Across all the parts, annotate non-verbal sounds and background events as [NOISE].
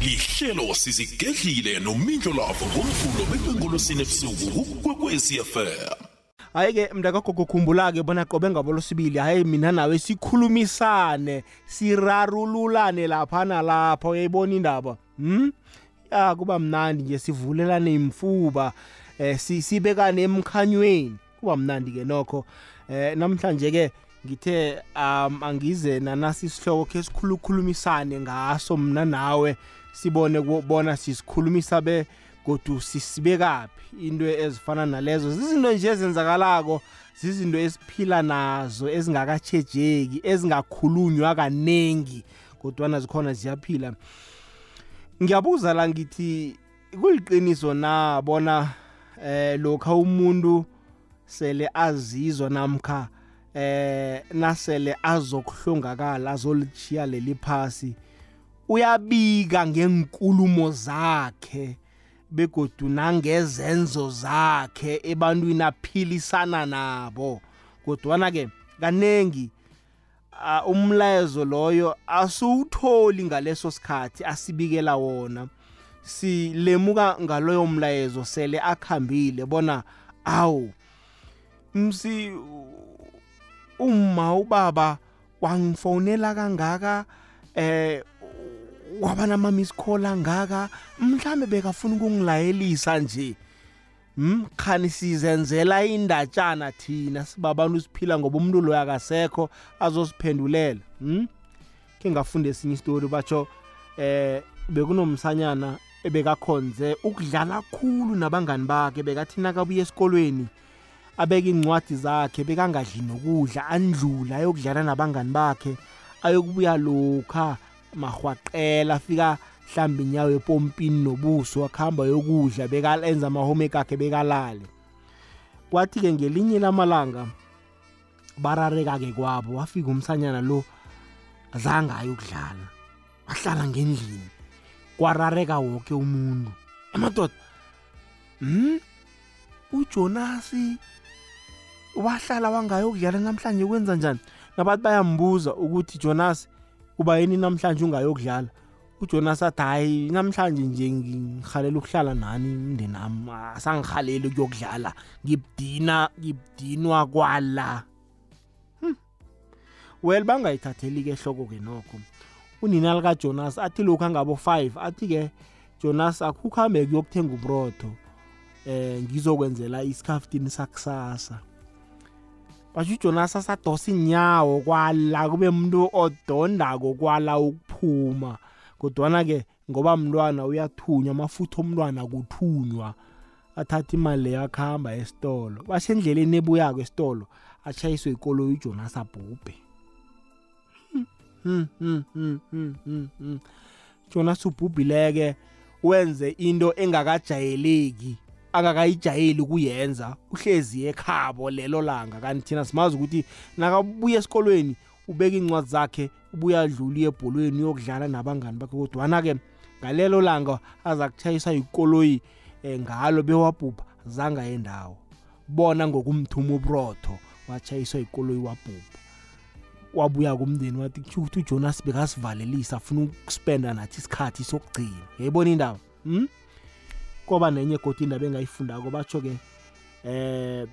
lihlelo sizigedlile nomindlo lavo ngomvulo bekwengolosini ebusuku kukwekwezi FM hayi ke mntakagogo khumbula ke bona qobe ngabolo sibili hayi mina nawe sikhulumisane sirarululane lapha nalapha uyayibona indaba? Hm ya kuba mnandi nje sivulelane imfuba eh si- sibekane emkhanyweni. Kuba mnandi ke nokho. Eh namhlanje ke ngithe um angize nanasi isihloko ke sikhulukhulumisane ngaso mina nawe. Sibone kubona sisikhulumisa be godu sisibekaphi into ezifana nalezo. Zizinto nje ezenzakalako zizinto esiphila nazo ezingakatshejeki ezingakhulunywa kanengi kodwana zikhona ziyaphila. Ngiyabuza la ngithi kuliqiniso na bona eh lokha umuntu sele azizwa namkha eh nasele azokuhlongakala azolichiya leli phasi uyabika ngenkulumo zakhe begodu nangezenzo zakhe ebantwini aphilisana nabo. Kodwana ke kanengi uh, umlayezo loyo asiwutholi ngaleso sikhathi asibikela wona. Silemuka ngaloyo mlayezo sele akhambile bona awu msi uma ubaba wangifonela kangaka eh waba nama-miss call angaka mhlambe bekafuna ukungilayelisa nje. Hm khani sizenzela indatshana thina sibabantu siphila ngoba umuntu loyo akasekho azosiphendulela. Hm ke ngafunda esinye isitori batsho eh bekunomsanyana ebekakhonze ukudlala khulu nabangani bakhe bekathi nakabuya esikolweni abeka incwadi zakhe bekangadli nokudla andlula ayokudlala nabangani bakhe ayokubuya lokha mahwaqela afika mhlawumbe inyawo epompini nobuso akuhamba yokudla bekalenza amahomeka akhe bekalale. Kwathi-ke ngelinye lamalanga barareka-ke kwabo wafika umsanyana lo zange ayokudlala wahlala ngendlini. Kwarareka woke umuntu. Amadoda hmm? ujonasi wahlala wangayokudlala namhlanje kwenza njani? Nabathi bayambuza ukuthi jonas kuba yini namhlanje ungayokudlala? Ujonas athi hayi namhlanje nje ngihalela ukuhlala nani umndeni ami asangihaleli ukuyokudlala. Ngibudina ngibudinwa kwala. Hmm. well bangayithatheli-ke ehloko-ke nokho. Unina likajonas athi lokhu angabo-five athi-ke jonas akukhambe kuyokuthenga uburotho eh ngizokwenzela isikhaftini sakusasa. Basho ujonas asadosa inyawo kwala kube umuntu odondako kwala ukuphuma. Kodwana-ke ngoba mntwana uyathunywa amafutha omntwana kuthunywa athatha imali leyo akuhamba esitolo basendleleni ebuyako esitolo atshayiswe ikoloyi ujonas abhubhe jonas ubhubhileke wenze into engakajayeleki. Angakayijayeli ukuyenza uhlezi ekhabo lelo langa. Kanti thina simazi ukuthi nakabuya esikolweni ubeka incwadi zakhe ubuya adlula ebholweni uyokudlala nabangani bakhe. Kodwana-ke ngalelo langa aza kutshayisa ikoloyi um ngalo bewabhubha zange ayendawo bona ngokumthuma uburotho watshayiswa ikoloyi wabhubha. Wabuya kumndeni wathi kusho ukuthi ujonas bekasivalelisa afuna ukuspenda nathi isikhathi sokugcina. Yayibona indaba? Hmm? Koba nenye godi indaba engayifundako batsho-ke eh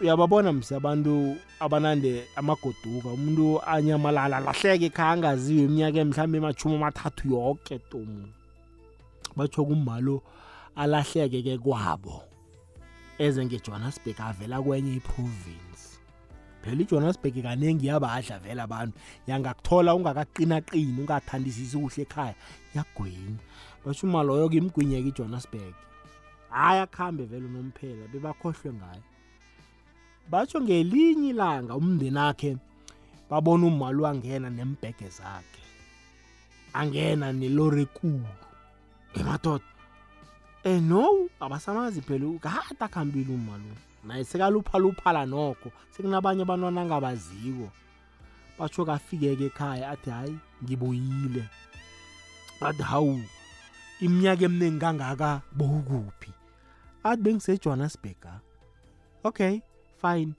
uyababona msi abantu abanande amagoduka umuntu anyamalala lahleke ekhaya angaziwe iminyaka mhlawumbe emashumi amathathu yoke tomu batsho kummalo alahleke-ke kwabo eze ngejohannesburg avela kwenye iprovince. Phela ijohannesburg kaningi yabadla vele abantu yangakuthola ungakaqinaqini ungathandisisi kuhle ekhaya yagwinya basho uma loyo-ke imgwinyeka ijohannesburg hhayi akuhambe vele unomphela bebakhohlwe ngayo batsho ngelinye ilanga umndeni akhe babona umali wangena nembhege zakhe angena nelori ekulu. Emadoda eh no abasamazi phela kade akuhambile umali naye sekaluphaluphala nokho sekunabanye abantwana angabaziko batsho kafike-ke ekhaya athi hhayi ngibuyile athi hawu iminyaka eminingi kangaka bowukuphi? Athi bengisejohannesburg ha okay fine.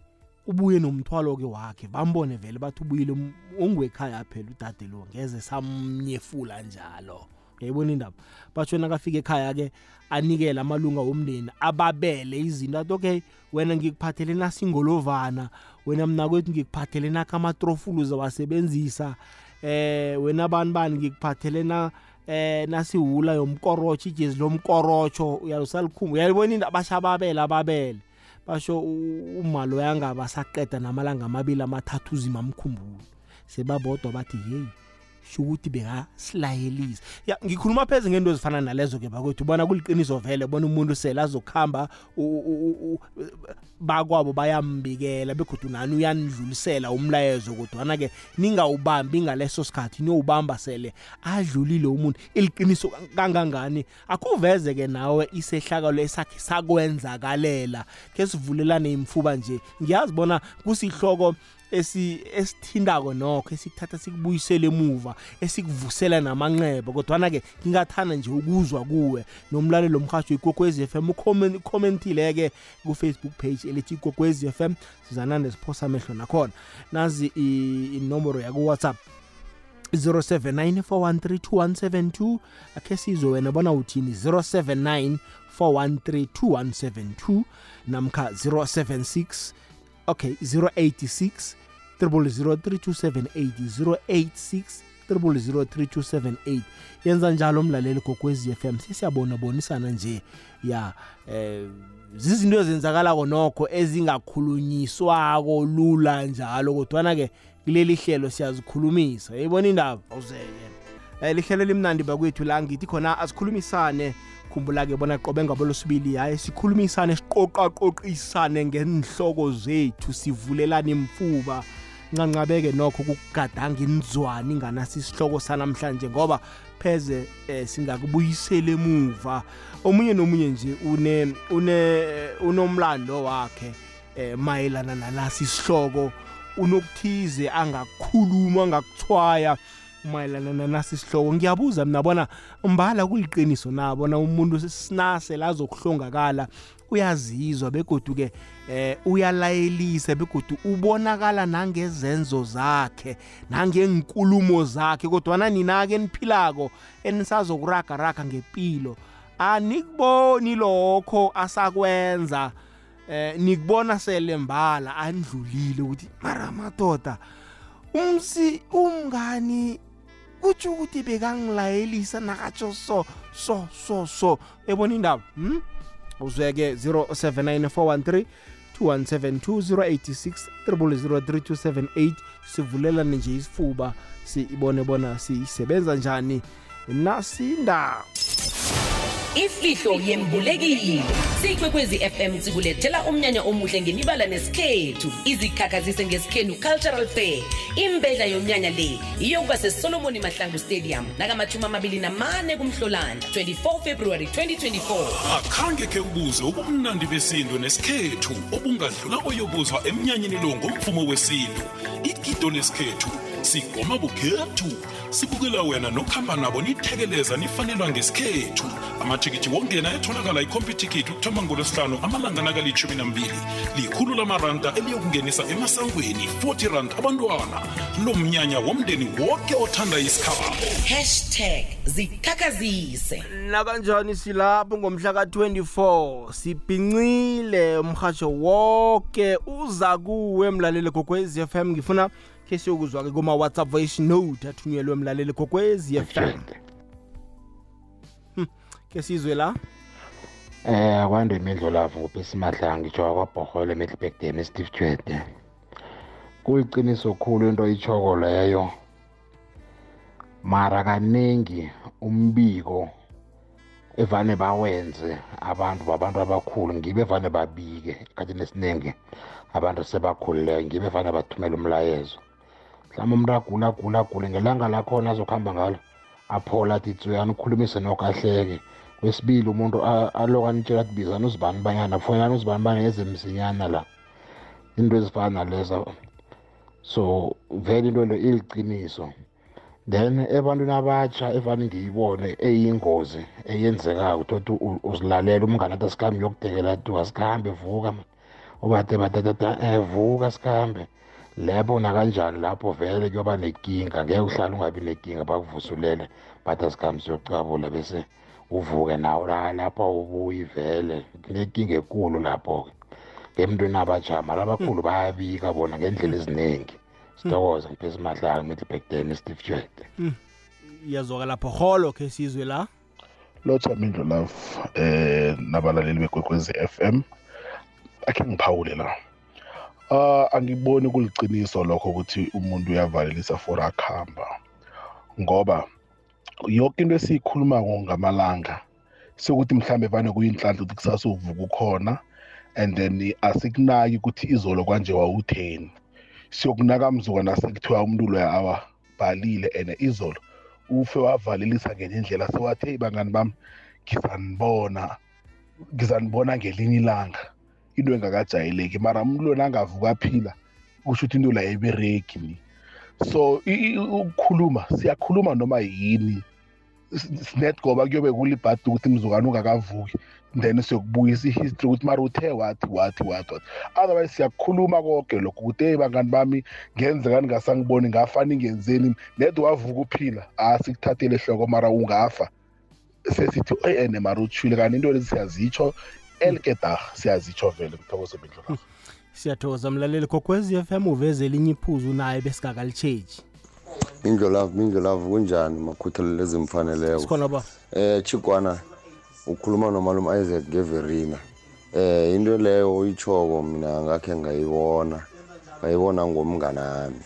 Ubuye nomthwalo-ke wakhe bambone vele bathi ubuyile um- ungekhaya phela udade lo ngeze samnyefula njalo. Yayibona indaba batsho nakafika ekhaya ke anikele amalunga womndeni ababele izinto athi okay wena ngikuphathele nasingolovana wena mnakwethu ngikuphathele nakho amatrofulu zawasebenzisa eh wena abantu bani ngikuphathele na eh nasiwula yomkorotsho ijezi lomkorotsho. Uyalisalikhumba uyalibona into? Bashababela ababele basho umalo yangaba saqeda namalanga amabili amathathu uzima mkhumbulo sebabodwa bathi yeyi sho ukuthi bekasilayelisa ya ngikhuluma pheze ngento ezifana nalezo ke bakwethu bona kuliqiniso vele bona umuntu sele azokuhamba bakwabo bayambikela begodwa nani uyanidlulisela umlayezo kodwana ke ningawubambi ngaleso sikhathi niyowubamba sele adlulile umuntu. Iliqiniso kangangani? Akuveze ke nawe isehlakalo esakhe sakwenzakalela ke sivulelane imfuba nje. Ngiyazi bona kusihloko esi esithindako nokho esikuthatha sikubuyisele emuva esikuvusela namanxeba. Kodwana ke ngingathanda nje ukuzwa kuwe nomlalelo omhajo ikwekwezi FM ucommentile ke ku Facebook page elithi ikwekwezi FM sizanande siphosa amehlo nakhona. Nazi inomboro yaku WhatsApp 0794132172 akhe sizwe wena bona uthini 0794132172 namkha 076 okay 086 0003278 086 0003278 yenza njalo umlaleli gogwezi FM sisiyabona bonisana nje. Ya eh zizinto ezenzakalako nokho ezingakhulunyiswako lula njalo kodwana ke kuleli hlelo siyazikhulumisa. Yayibona indaba? Awuzeke. Eh lihlelo limnandi bakwethu la ngithi khona asikhulumisane khumbula ke bona qobe ngabo losibili hayi sikhulumisane siqoqaqoqisane ngenhloko zethu sivulelana imfuba. Ncancabeke nokho kugadanga inzwani inganasi isihloko sanamhlanje ngoba pheze eh, singakubuyisela emuva. Omunye nomunye nje une une unomlando wakhe eh, mayelana nalasi isihloko unokuthize angakhuluma angakuthwaya. Mayelana nanasi isihloko ngiyabuza mina bona mbala kuliqiniso nabona umuntu sinase lazokuhlongakala uyazizwa begodu ke eh uyalayelisa begodu ubonakala nangezenzo zakhe nangenkulumo zakhe kodwa nina ke niphilako enisazokuraga raga ngempilo anikuboni lokho asakwenza eh nikubona sele mbala andlulile ukuthi mara madoda umsi umngani kutsho ukuthi bekangilayelisa nakatsho so so so so. Ebona indaba hmm? uzweke 079413 2172 086 sivulelane nje isifuba sibone bona sisebenza njani. Nasinda ifihlo yembulekile sikwekwezi fm sikulethela umnyanya omuhle ngemibala nesikhethu. Izikhakhazise ngesikhenu cultural fair. Imbedla yomnyanya le iyokuba sesolomoni mahlangu stadium nakamathumi amabili namane kumhlolanja 24 february 2024 akhange ke ubuze ubumnandi besintu nesikhethu obungadlula oyobuzwa emnyanyeni lo ngomvumo wesintu. Igido lesikhethu sigoma bukhethu sibukela wena nokuhamba nabo nithekeleza nifanelwa ngesikhethu. Amathikithi wongena etholakala ikhompyuthikithi ukuthoma ngolwesihlanu amalanga nakalitshumi nambili. Likhulu lamaranda eliyokungenisa emasangweni 40 rand abantwana. Lo mnyanya womndeni woke othanda isikhabo. Hashtag zikhakhazise. Nakanjani silapho ngomhla ka-24 sibhincile umhatsho woke uza kuwe mlaleli gokwez FM ngifuna ke siyokuzwa-ke kuma-whatsapp voice note athunyelwe mlaleli gokwez FM Hmm, ke sizwe la Eh akwande imidlolavu ngupesi madlanga ngitsho kwabhohole Middleburg Dam Steve Tshwede. Kuyiqiniso khulu into ichoko leyo. Mara kaningi umbiko evane bawenze abantu babantu abakhulu ngibe evane babike esikhathini esiningi abantu sebakhulileyo ngibe evane bathumela umlayezo mhlawumbe umuntu agula agula agule ngelanga lakhona azokuhamba ngalo aphola athi tsuyani ukhulumise nokho ahleke. Kwesibili umuntu aloku anitshela athi bizani uzibani banyana fonelani uzibani bani eze msinyana la. Into ezifana nalezo so vele into le iliqiniso. Then ebantwini abatsha evane ngiyibone eyingozi eyenzekayo uthotha uzilalela umngane athi asikhambe uyokudekela athi asikhambe vuka man. Ubade batatata um vuka sikhambe lebo nakanjani lapho vele kuyoba nenkinga ngeke uhlale ungabi nenkinga bakuvusulele but asikhambe siyocabula bese uvuke nawo la lapha ubuyi vele. Kunenkinga enkulu lapho-ke. Ngemntwini abajama labakhulu bayabika bona ngendlela eziningi. Sithokoze ngiphesi mahlaka middleback dan steve jwede. Iyazwaka lapho. Holo khe sizwe la. Lotha mindlo love eh nabalaleli bekwekwezi FM akhe ngiphawule la. Ah angiboni kuliciniso lokho ukuthi umuntu uyavalelisa for akhamba ngoba yonke into esiyikhulumako ngamalanga sokuthi mhlambe vane kuyinhlanhla ukuthi kusasa uvuka ukhona and then asikunaki ukuthi izolo kwanje wawutheni. Siyokunaka mzuka nasekuthiwa umuntu loya awabhalile and izolo ufe wavalelisa ngenye indlela sewathi hey bangani bami ngizanibona ngizanibona ngelinye ilanga. Into engakajayeleki mara umuntu lona angavuka aphila kusho ukuthi into la ebereki ni. So i- i- ukukhuluma siyakhuluma noma yini? Sinet ngoba kuyobe kulibhadi ukuthi mzukwane ungakavuki then siyokubuyisa ihistory ukuthi mara uthe wathi wathi wathi wathi. Otherwise siyakukhuluma konke lokho ukuthi hey bangani bami ngenzekani ngasangiboni ngafani ngenzeni net wavuka uphila asikuthathele ehloko mara ungafa. Sesithi ene mara uthule. Kanti into lezi siyazitsho elkedah siyazitsho vele kuthokoza bindlu siyathokoza mlaleli kokwezi FM uveze elinye iphuzu naye besingakalitsheji mindlolavu mindlolavu kunjani? Makhuthalelo ezimfaneleko sikhona ba? Eh chikwana ukhuluma nomalume Isaac Geverina eh into leyo uyichoko mina ngakhe ngayibona ngayibona ngomnganami.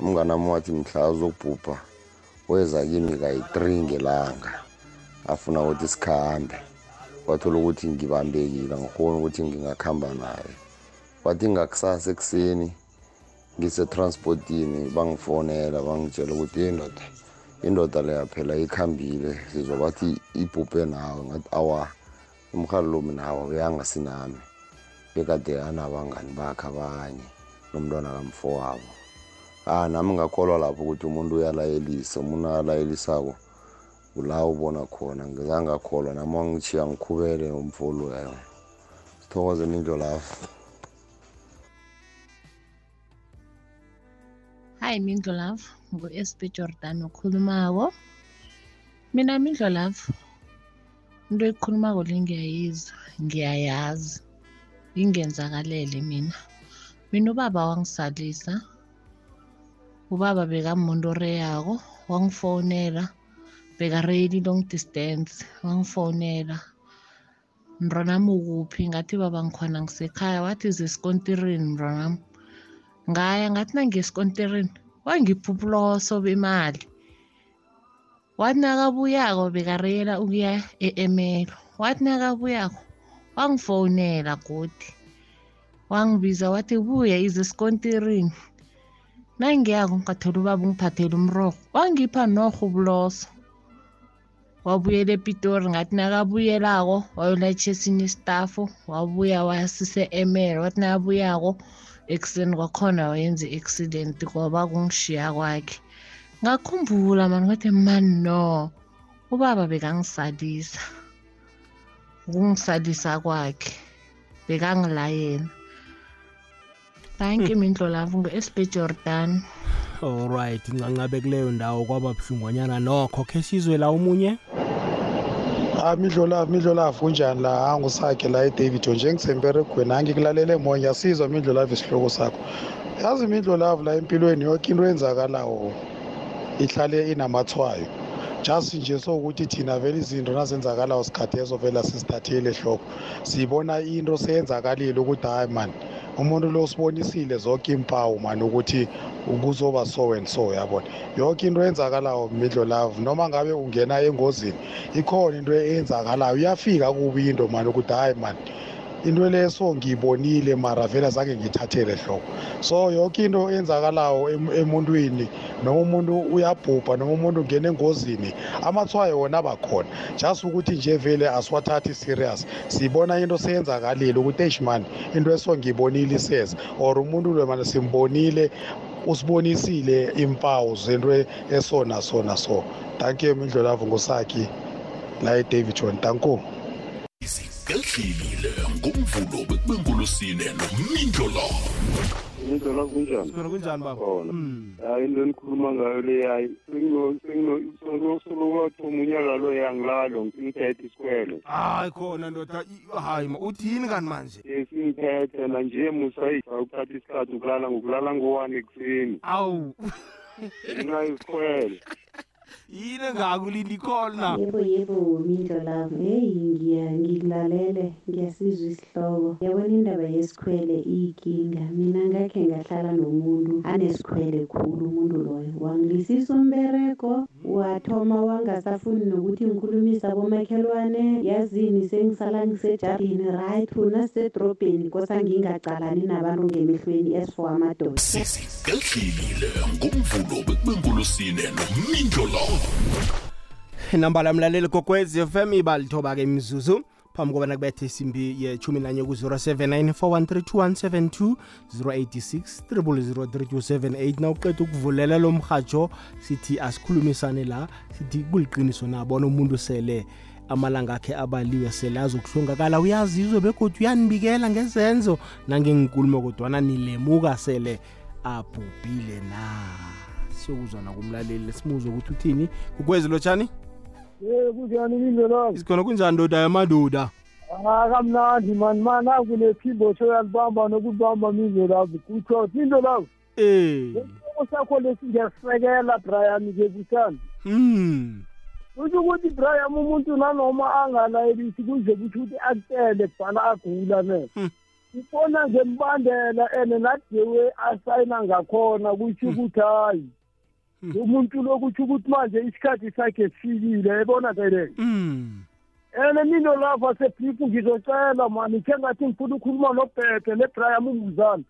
Umnganami wathi mhla uzokubhubha weza kimi kayi-3 ngelanga. Afuna ukuthi sikhambe wathola ukuthi ngibambekile ngikhona ukuthi ngingakhamba naye. Wathi ngakusasa ekuseni ngisetransportini bangifonela bangitshela ukuthi hey ndoda indoda leya phela ikhambile sizobathi ibhubhe nawe. Ngathi awa umhalo lo minawo uyangasinami. Bekade anabangani bakhe abanye nomntwana kamfowabo. Ah nami ngakholwa lapho ukuthi umuntu uyalayelisa umuntu alayelisako kula ubona khona ngizangakholwa nami wangichiya ngikhubele umfolo yayo sithokoze nindlo lapho Hi Mindlo Love, ngu-SB Jordan okhulumako. Mina Mindlo Love, into ekhulumako le ngiyayizwa, ngiyayazi. Ingenzakalele mina. Mina ubaba wangisalisa. Ubaba bekamuntu oreyako, wangifonela. Bekareyela i-long distance, wangifonela. Mntwanami ukuphi? Ngathi baba ngikhona ngisekhaya. Wathi zesikontirini mntwanami. ngaya ngathi nangeskontirini wangipha ubuloso bemali wathi nakabuyako bekareyela ukuya e-emelo wathi nakabuyako wangifowunela godi wangibiza wathi buya ize esikontirini nangiyako ngathola ubaba ungiphathele umrorho wangipha norho ubuloso wabuyela epitori ngathi nakabuyelako wayolayitjha esinye isitafu wabuya wasise emelo wathi nakabuyako ekuseni kwakhona wayenza i-accident ngoba kungishiya kwakhe. Ngakhumbula mani ngathi mani no ubaba bekangisalisa. Ukungisalisa kwakhe bekangilayela. Thank you mindlo lavo ngu-sb jordan. Allright ncancabe kuleyo ndawo kwaba buhlungwanyana nokho. Khe sizwe la omunye? Ah midlolavu midlolavu kunjani la? Angusakhe la eDavidton njengisemperegweni angikulalele moya. Ngiyasizwa midlolavu isihloko sakho. Yazi midlolavu la empilweni yonke into enzakalawo ihlale inamathwayo just nje sokuthi thina vele izinto nazenzakalayo sikhathi ezo vele sizithathele ehloko. Siyibona into seyenzakalile ukuthi hayi mani umuntu lo usibonisile zonke impawu mani ukuthi kuzoba so and so yabona? Yonke into eyenzakalayo midlo love noma ngabe ungena engozini ikhona into eyenzakalayo iyafika kubi into mani ukuthi hayi mani into leso ngiyibonile mara vele azange ngiyithathele hloko. So yonke into eyenzakalayo em- emuntwini noma umuntu uyabhubha noma umuntu ungena engozini amathwayo wona abakhona. Just ukuthi nje vele asiwathathi serious. Sibona into seyenzakalile ukuthi eish mani into eso ngiyibonile iseza or umuntu lo mani simbonile usibonisile impawu zento eso naso naso. Thank you mindlolavu ngusakhi la edavid john. Tanko izigehlile ngomvulo bekube ngulusine nomindlo lo Ngizola kunjani? khona kunjani baba Khona. Mm. Hayi into enikhuluma ngayo le hayi sengino sengino solo solo wathoma unyaka lo yangilalo ngithethe isikwelo. hayi khona ndoda i- hayi ma uthini kani manje Singithethe na nje musayisa ukuthatha isikhathi ukulala ngokulala ngo-1 ekuseni. awu Ngenxa yesikwelo. [LAUGHS] yini engakulinda ikhona? Yebo yebo mindlo lavo heyi ngikulalele ngiyasizwa isihloko. Yabona indaba yesikhwele iyinkinga. Mina ngakhe ngahlala nomuntu anesikhwele khulu umuntu loyo. Wangilisisa umberego wathoma wangasafuni nokuthi ngikhulumisa bomakhelwane yazini sengisala ngisejardini right unasisedrobheni kosa ngingacalani nabantu ngemehlweni esfor amadoda. Sesigadlile ngomvulo bekubengolosine nomindlo lawo nambala mlaleli kokwez fm ibalithoba-ke imizuzu. Phambi kobana kubethe isimbi yechumi nanye ku-079 4132172 086 3003278 na uqeda ukuvulela lo mhatsho sithi asikhulumisane la sithi kuliqiniso nabona umuntu sele amalanga akhe abaliwe sele azokuhlongakala. Uyazizwe begodwa uyanibikela ngezenzo nangenkulumo kodwana nilemuka sele abhubhile na? Siyokuzwa nakumlaleli. Simuzwe ukuthi uthini? Kukwezi lotshani ye kunjani mindlela isikhona kunjani ndoda yamadoda? Ah kamnandi mani mani akunephimbo soyalibamba nokubamba mindlela kutho mindlela eh. Isihloko sakho lesi ngiyasisekela brian ke kuthanda mm kusho ukuthi brian umuntu nanoma angalayelisi kuze kuthi ukuthi akutele kubhala agula ne. Ubona ngembandela and nadewe asayina ngakhona kusho ukuthi hayi. Umuntu lo kusho ukuthi manje isikhathi sakhe sifikile yabona kayile mm ene mina lapha sepifu ngizocela mani khe ngathi ngifuna ukukhuluma nobhede nebraham umuzana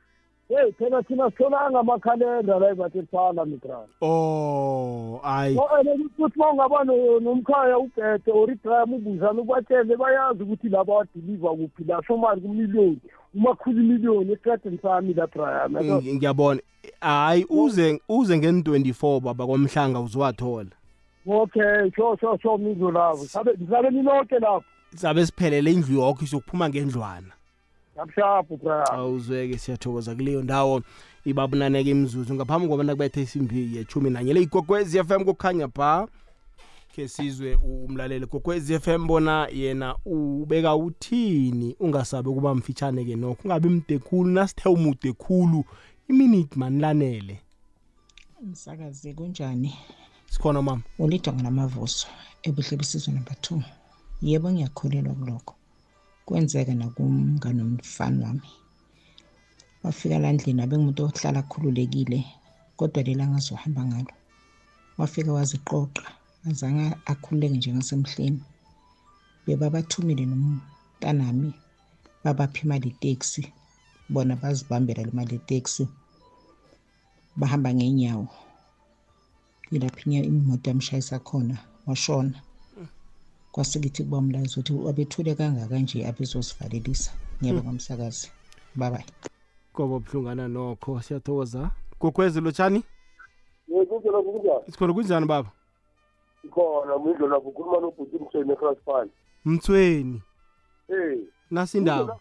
heyi phela thina sithola ngamakhalenda la evatefala mibraham oh ayi ene ukuthi ma ungaba no- nomkhaya ubhede or ibraham umuzana ubatshele bayazi ukuthi laba wadiliva kuphi la somali kumiliyoni umakhulu miliyoni esitradini sami la braham ngi- ngiyabona. Hayi uze uze ngen-24 baba kwamhlanga uzowathola. Okay sho sho sho mizo lavo sabe sabe niloke lapho. Sabe siphelele indlu yokho sokuphuma ngendlwana. Yabushapu braham awuzweke siyathokoza kuleyo ndawo. Ibabunaneke imzuzu ngaphambi kobana kubethe isimbi yechumi nanye. Le igogwezi fm kukhanya pha khe sizwe umlaleli gogwezi fm bona yena ubeka uthini? Ungasabi ukuba mfitshane-ke nokho ungabi mde khulu nasithe umude khulu. Iminute manilanele msakazi kunjani? Sikhona mama. Ulidonga namavuso. Ebuhle besizwe number two. Yebo ngiyakholelwa kulokho. Kwenzeka nakumngane omfana wami. Wafika la ndlini abe ngumuntu ohlala akhululekile kodwa lela angazohamba ngalo. Wafika waziqoqa azange akhululeke njengasemhleni bebabathumile nomntanami babapha imali iteksi bona bazibambela le mali iteksi bahamba ngeenyawo. Ilapho inye imoto yamshayisa khona washona. Kwasekuthi kuba umlazi ukuthi wabethule kangaka nje abezosivalelisa ngiyabonga msakazi babayi koba buhlungana nokho siyathokoza gogwezi lotshani Yekuzela kunjani? sikhona kunjani baba Khona mindlo lapho ukhuluma nobhuti Mthweni eCrossfire. mthweni Eh. nasindawo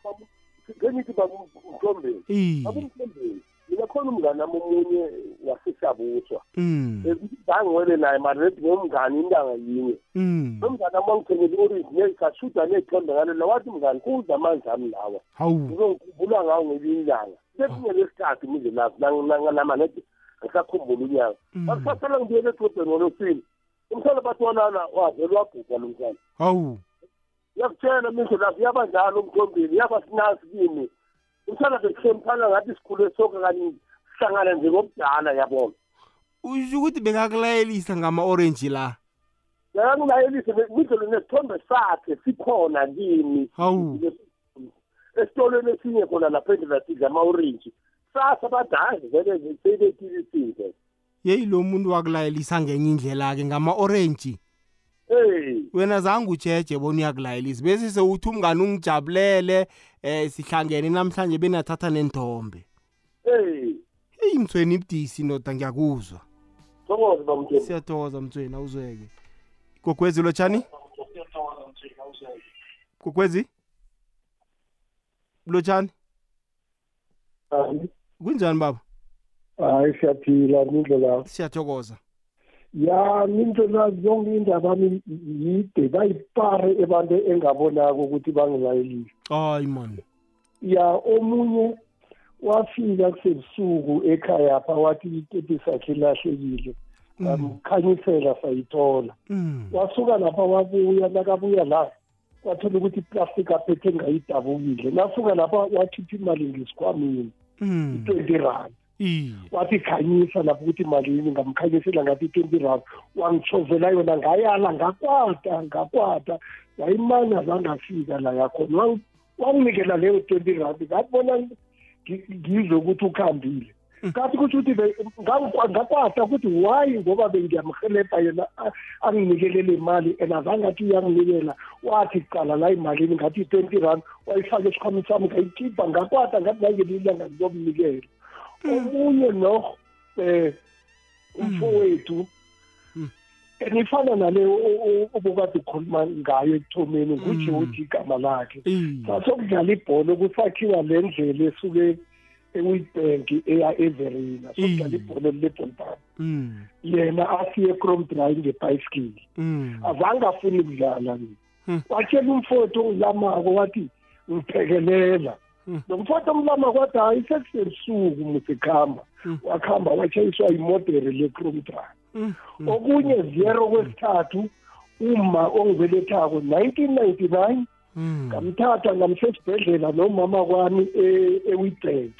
Ngengithi baba Mthombeni. Iye. Baba Mthombeni. Mina khona umngane nami omunye wasishabuswa. Mm. Ngangwele naye manje ngomngane intanga yinye. Mm. Umngane amangithengele orange nekashuda nethonda ngale la wathi mngane kuza manje ami lawa. hawu Ngizokhumbula ngawo ngelinye ilanga. Sekunye lesikhathi mindle lapho nama nethi ngisakhumbula unyaka. Bakusasala ngibuyele edrobheni ngolosini. Umhlala bathi wanana wavele wabhubha lo mhlala. hawu yakutshela mindlu lapho yabanjalo umthombeni yaba sinasi kimi umhlala bekuhloniphana ngathi sikhule soke kanye sihlangana nje ngokudala yabona usho ukuthi bekakulayelisa ngama-orenji la? Yakangilayelise mindlu nesithombe sakhe sikhona kimi. Hawu. Esitolweni esinye khona lapha endlelasidla ama-orenji sasa badazi vele seyibetilisile yeyi lo muntu wakulayelisa ngenye indlela-ke ngama-orenji hey. Wena zange ujeje bona uyakulayelisa. Bese sewuthi umngane ungijabulele um sihlangene namhlanje benathatha nenthombe hey. Eyi mthweni ibudisi ndoda ngiyakuzwa. Thokoze bamthweni siyathokoza mthweni awuzweke. Gogwezi lotshani gogwezi? Lotshani kunjani baba? Hayi siyaphila mindlo la. Siyathokoza. Ya mindlo la zonke indaba yami yide bayipare ebantu engabonako ukuthi bangilayelile. Hayi man ya omunye wafika kusebusuku ekhaya pha wathi itepi sakhe ilahlekile. Amkhanyisela sayithola. Mm. wasuka lapha wabuya nakabuya la wathola ukuthi iplastic aphethe ngayidabukile. Nasuka lapha wakhipha imali ngesikhwamini Mm. i-twenty rand. Iye. Wathi khanyisa lapho ukuthi malini ngamkhanyisela ngathi i-twenty rand. Wangichovela yona ngayala ngakwata ngakwata. Yayimana zangafika la yakhona. Wang- wanginikela leyo twenty rand. Ngabona ngi- ngizwe ukuthi ukhambile. Kathi kusho ukuthi be- ngangikwa- ngakwata ukuthi why ngoba bengiyamhelebha yena a- anginikele le mali and azange athi uyanginikela. Wathi qala la imalini ngathi i-twenty rand wayifake esikhwameni sami ngayikhipha. Ngakwata ngathi ngangelinye ilanga ngizomnikela omunye no eh umfowethu enifana nale obukade ukhuluma ngayo ekuthomeni ngutshe uthi igama lakhe. Sasokudlala ibhola kusakhiwa le ndlela esuke ewitbank eya everina. Sokudlala ibhola lebholbani Mm. yena asiye cromdry ngebhayisikili Mm. azange afuni ukudlala watshela umfowethu ongilamako wathi ngiphekelela. Nomfowethu omlamako wathi hayi sekusebusuku musikhamba wakuhamba watshayiswa imodere le-cromdry okunye zero kwesithathu uma ongibelethako 1999 ngamthatha ngamsesibhedlela nomama kwami e- ewitbank.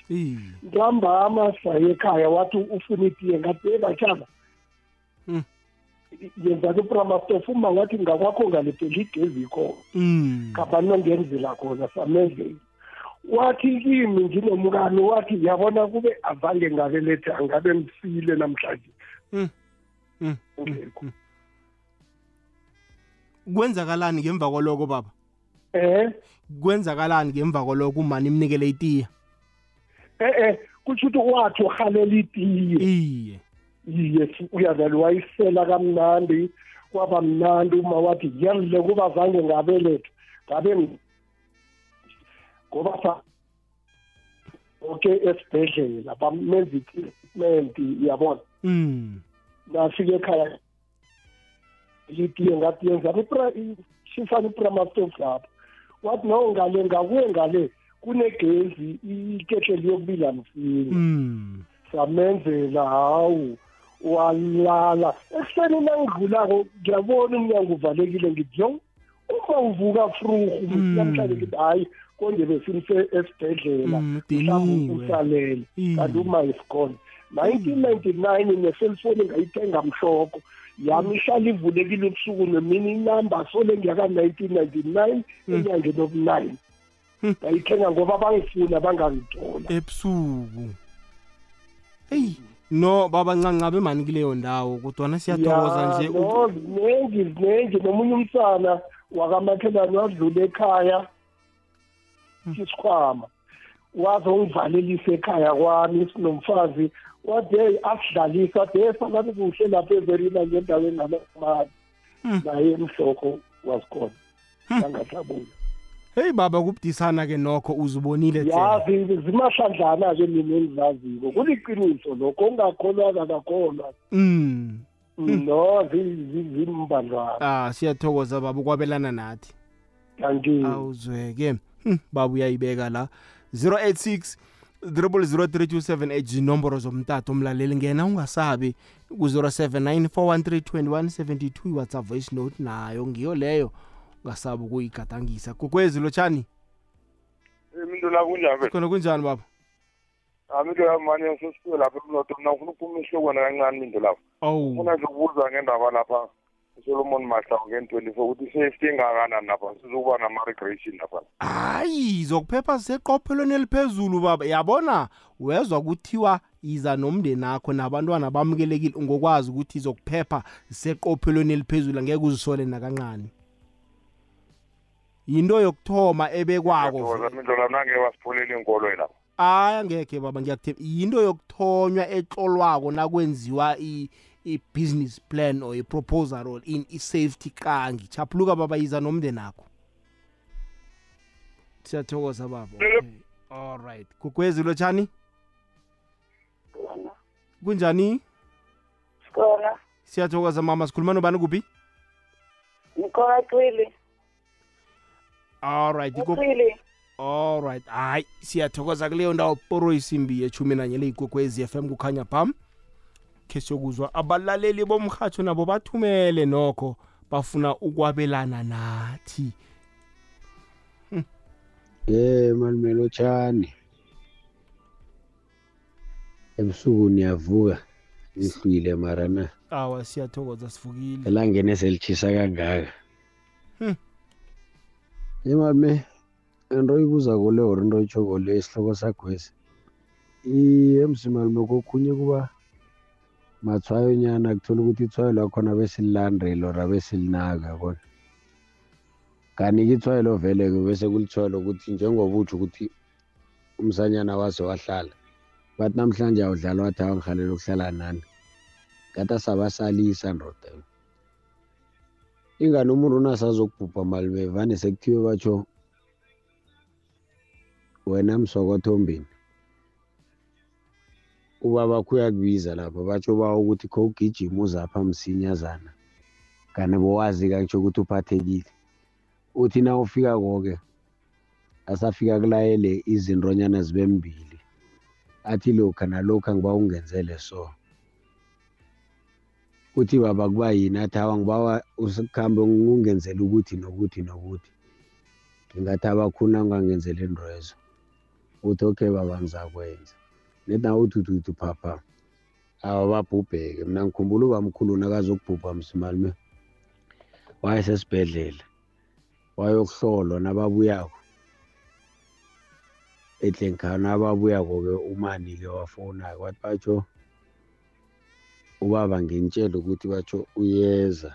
Ntambama saye ekhaya wathi ufuna itiye ngathi e batshana yenzani upramastof uma ngathi ngakwakho ngalephela igezi ikhona Mm. ngapani nongenzela khona? Samezela wathi kimi nginomkani wathi yabona kube azange ngabeletha ngabe msile namhlanje. Mm. kwenzakalani ngemva kwaloko baba? Eh? Kwenzakalani ngemva kwaloko umani imnikele itiya eh eh kutsho ukuthi wathi uhalela itiye. Iye. Iye uyazali wayisela kamnandi kwaba mnandi uma wathi yelle kuba zange ngabeletha. Ngabe ng- ngoba sa oke esibhedlela bamenza i-treatment yabona Mm. Nafika ekhaya. Itiye ngathi yenzani shifana ipramastof lapho wathi no ngale ngakuye ngale kunegezi iketlela yokubila msinya. Mm. samenzela hawu walala. Ekuseni nangidlulako ngiyabona umnyango uvalekile ngithi yo uma uvuka fruhu namhlanje ngithi hayi konje besimse esibhedlela. Mm, mhlawumbe usalele. Kanti uma isigone 1999 neselfoni ngayithenga mhloko. Yami ihlala ivulekile ebusuku nemini inamba sole ngiyaka 1999 enyangeni obu-9 ngayithenga ngoba bangifuna bangangithola. Ebusuku. Eyi no baba ncancabe mani kuleyo ndawo? Kodwana siyathokoza nje zinengi zinengi nomunye umsana wakamakhelwane wadlula ekhaya isikhwama. Wazongivalelisa ekhaya kwami sinomfazi wathi hey asidlalisa wathi hey sakani kuhle lapha everina ngendaweni nalamali naye emhloko wasikhona angasabuya heyi baba kubudisana ke nokho uzubonile yazi zimahlandlana-ke mina engizaziko. Kuliqiniso lokho ongakholwaka kakholwa mm no zi- zi- zimbandlwana. Ah siyathokoza baba ukwabelana nathi. Kanti awuzweke. Hm, baba uyayibeka la. 086 00327 inomboro zomtato umlaleli ngena ungasabi ku-079 413 iwhatsapp voice note nayo ngiyo leyo ungasabi ukuyigadangisa kukwezi lotshani iminto la kunjani khona kunjani baba aminto yamane sesifike lapha emnotho mna ngifuna ukuphuma ihlokwana kancane into lapho awu ufuna nje ukubuza ngendaba lapha usolomon mahlangu ngen-twenty four ukuthi safety engakanani lapha sizokuba nama-regression lapha hayi zokuphepha ziseqophelweni eliphezulu baba. Yabona? Wezwa kuthiwa yiza nomndeni akho nabantwana bamukelekile ngokwazi ukuthi zokuphepha ziseqophelweni eliphezulu angeke uzisole nakancane yinto yokuthoma ebekwako. Thokoza mindlo lapha nangeke wasipholele iy'nkolweni lapha hayi angekhe baba ngiyakuthemba yinto yokuthonywa etlolwako nakwenziwa i- i-business plan or i-proposal or in i-safety kangi. Chaphuluka baba yiza nomndeni akho siyathokoza baba. Okay. all right. Kukwezi lotshani kunjani? Khona. siyathokoza mama sikhuluma nobani kuphi? Ngikhona Cwili. alright iko- Cwili. alright hayi siyathokoza kuleyo ndawo poro isimbi yechumi nanye leyigogwezi FM kukhanya pam khe siyokuzwa abalaleli bomrhatsho nabo bathumele nokho bafuna ukwabelana nathi. Ye malumelotshani ebusuku niyavuka nihlwile mara na? Awa siyathokoza sivukile. Elangeni selitshisa kangaka. Hmm. imalume into oyibuza kule or into oyitsho kole isihloko sakhwesi. Iye msimalume kokhunye kuba mathwayonyana kuthola ukuthi ithwayo lakhona besililandela or abesilinaka bona. Kanti-ke ithwayelo vele-ke bese kulithwayo lokuthi njengoba utsho ukuthi umsanyana wase wahlala bathi namhlanje awudlala wathi awangihalela ukuhlala nani. Ngathi asabasalisa ndoda. Ingani umuntu unasazokubhubha malume vane sekuthiwe batsho wena msokothombeni ubabakho uyakubiza lapho batsho bawa ukuthi kho ugijima uzapha msinyazana. Kanti bowazi kakutsho ukuthi uphathekile. Uthi na ufika koke asafika kulayele izintonyana zibe mbili. Athi lokha nalokhu ngiba ungenzele so uthi baba kuba yini? Athi awa ngibawa usikhambe ungenzele ukuthi nokuthi nokuthi. Ngingathi abakhuna ungangenzela intwezo uthi okay baba ngizakwenza. Nawe uthi uthi uthi phapha awa babhubheke. Mina ngikhumbula ubamkhulu nakazokubhubha msimalume wayesesibhedlela wayokuhlolwa nababuyako. Edlenkhana ababuyako-ke umani-ke wafowuna-ke wathi batsho ubaba ngintshele ukuthi batsho uyeza.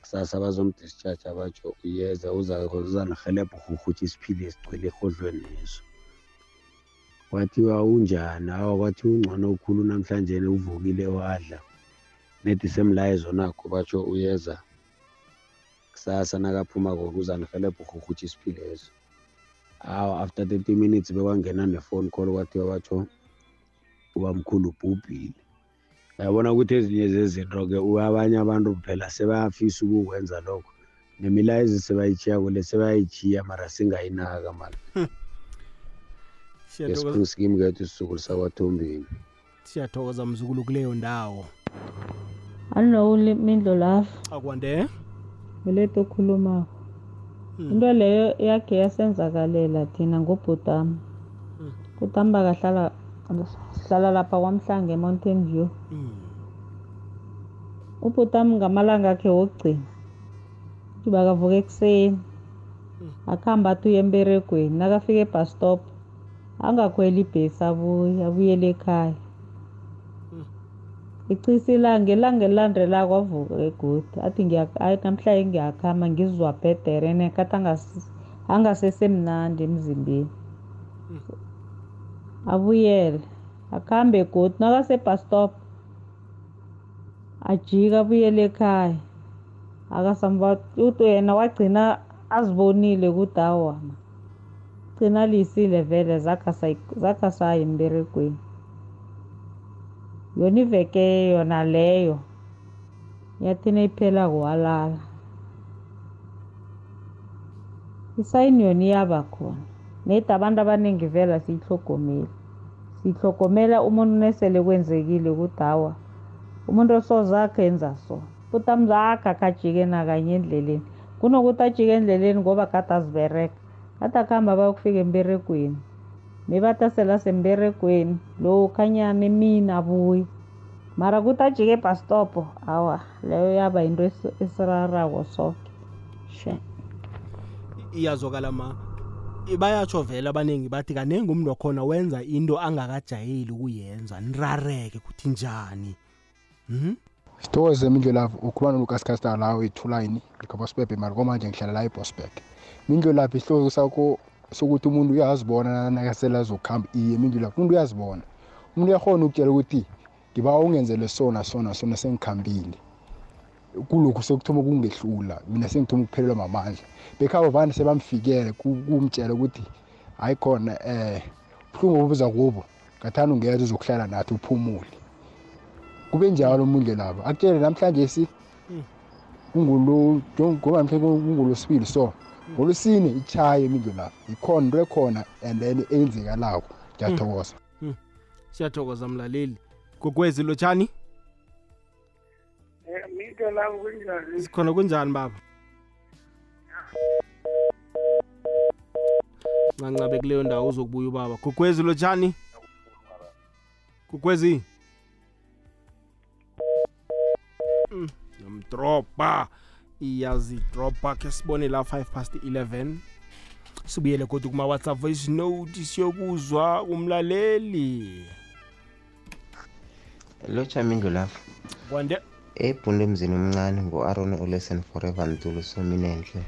Kusasa bazomdischarge batsho uyeza uzanihelebha urhurhutsha isiphile esigcwele erhodlweni leso. Kwathiwa unjani? Awa kwathi ungcono khulu namhlanje uvukile wadla. Nedi semlayezo nakho batsho uyeza kusasa nakaphuma koke uzanihelebha urhurhutsha isiphile leso. Awa after 30 minutes bekwangena ne-phone call kwathiwa batsho ubamkhulu ubhubhile. Uyabona ukuthi ezinye zezinto-ke abanye abantu phela sebayafisa ukukwenza lokho. Nemilayezo sebayitshiyako le sebayayithiya mara singayinaka mala Siyathokoza- ngesiphingisikimkethu isisukulu sakwathombeni siyathokoza mzukulu kuleyo ndawo. Alo mindlo lapha akwande? Uletho okhulumako into leyo yakhe yasenzakalela thina ngobhutama bhutama bakahlala sihlala lapha kwamhlanga e-mountain view. Ubhutama ngamalanga akhe wokugcina. Uthi bakavuka ekuseni. Akuhambe athi uye emberegweni. Nakafika ebus stop angakhweli ibhesi abuye abuyele ekhaya. Ichisa ilanga ilanga elilandelako avuka egodi. Athi ngiya- ayi, namhlanje ngiyakhamba ngizwa bhedere nekathi angasi- angasesemnandi emzimbeni. Abuyele akhambe egodi nakasebus stop ajike abuyele ekhaya. Akasamva uthi yena wagcina azibonile ukuthi awa gcina liyisile vele zakhasayi emberegweni yona iveke yona leyo. Yathina iphelako walala isayini yona iyaba khona. Nedi abantu abaningi vela siyihlogomeli siyihlogomela umuntu nesele kwenzekile ukuthi hawa umuntu osozakhe enza so. Futhi amzakhe akajike nakanye endleleni. Kunokuthi ajike endleleni ngoba kade aziberega. Kade akuhamba bayokufika emberegweni mebathi asele asemberegweni lo khanyana emini abuye mara kuthi ajike ebhastopo awa leyo yaba yinto esi- esirarako soke. She. Iyazwakala ma bayatsho vele abaningi bathi kanengi umntu wakhona wenza into angakajayeli ukuyenza. Nirareke kuthi njani? Mhm. sithokoze mindlolavu ukhuluma nolukasikasta lawo ethulayini likabosbebe mara komanje ngihlala la ebosberg mindlolavu isihloko sakho sokuthi umuntu uyazibona nakasela azokuhamba iye mindlolavu umuntu uyazibona. Umuntu uyakhona ukutshela ukuthi ngiba ungenzele sona sona sona sengikhambile. Kulokhu sekuthoma kungehlula mina sengithoma ukuphelelwa mamandla. Bekhabo vane sebamfikele ku- kumtshela ukuthi hayi khona um buhlungu obuza kubo ngathanda ungeza uzokuhlala nathi uphumule. Kube njalo umundle laba. Akutshele namhlanje si Mm. ungulo ngoba mhlawumbe ungolosibili so ngolosine ichaye imindlu lapha ikhona into ekhona and then eyenzekalako ngiyathokoza. Siyathokoza mlaleli. Gogwezi lotshani? Um mito lavo kunjani? Sikhona kunjani baba? Ncancabe kuleyo ndawo uzokubuya ubaba. Gogwezi lotshani? Gogwezi Mm, yamdropa iyazidropa ke sibone la 5 past 11 sibuyele kodwa kuma-whatsapp voice note siyokuzwa umlaleli lotsha mindlu lapho kwande? Ebhunde emzini omncane ngu-aron olesen forever ntulu sominenhle.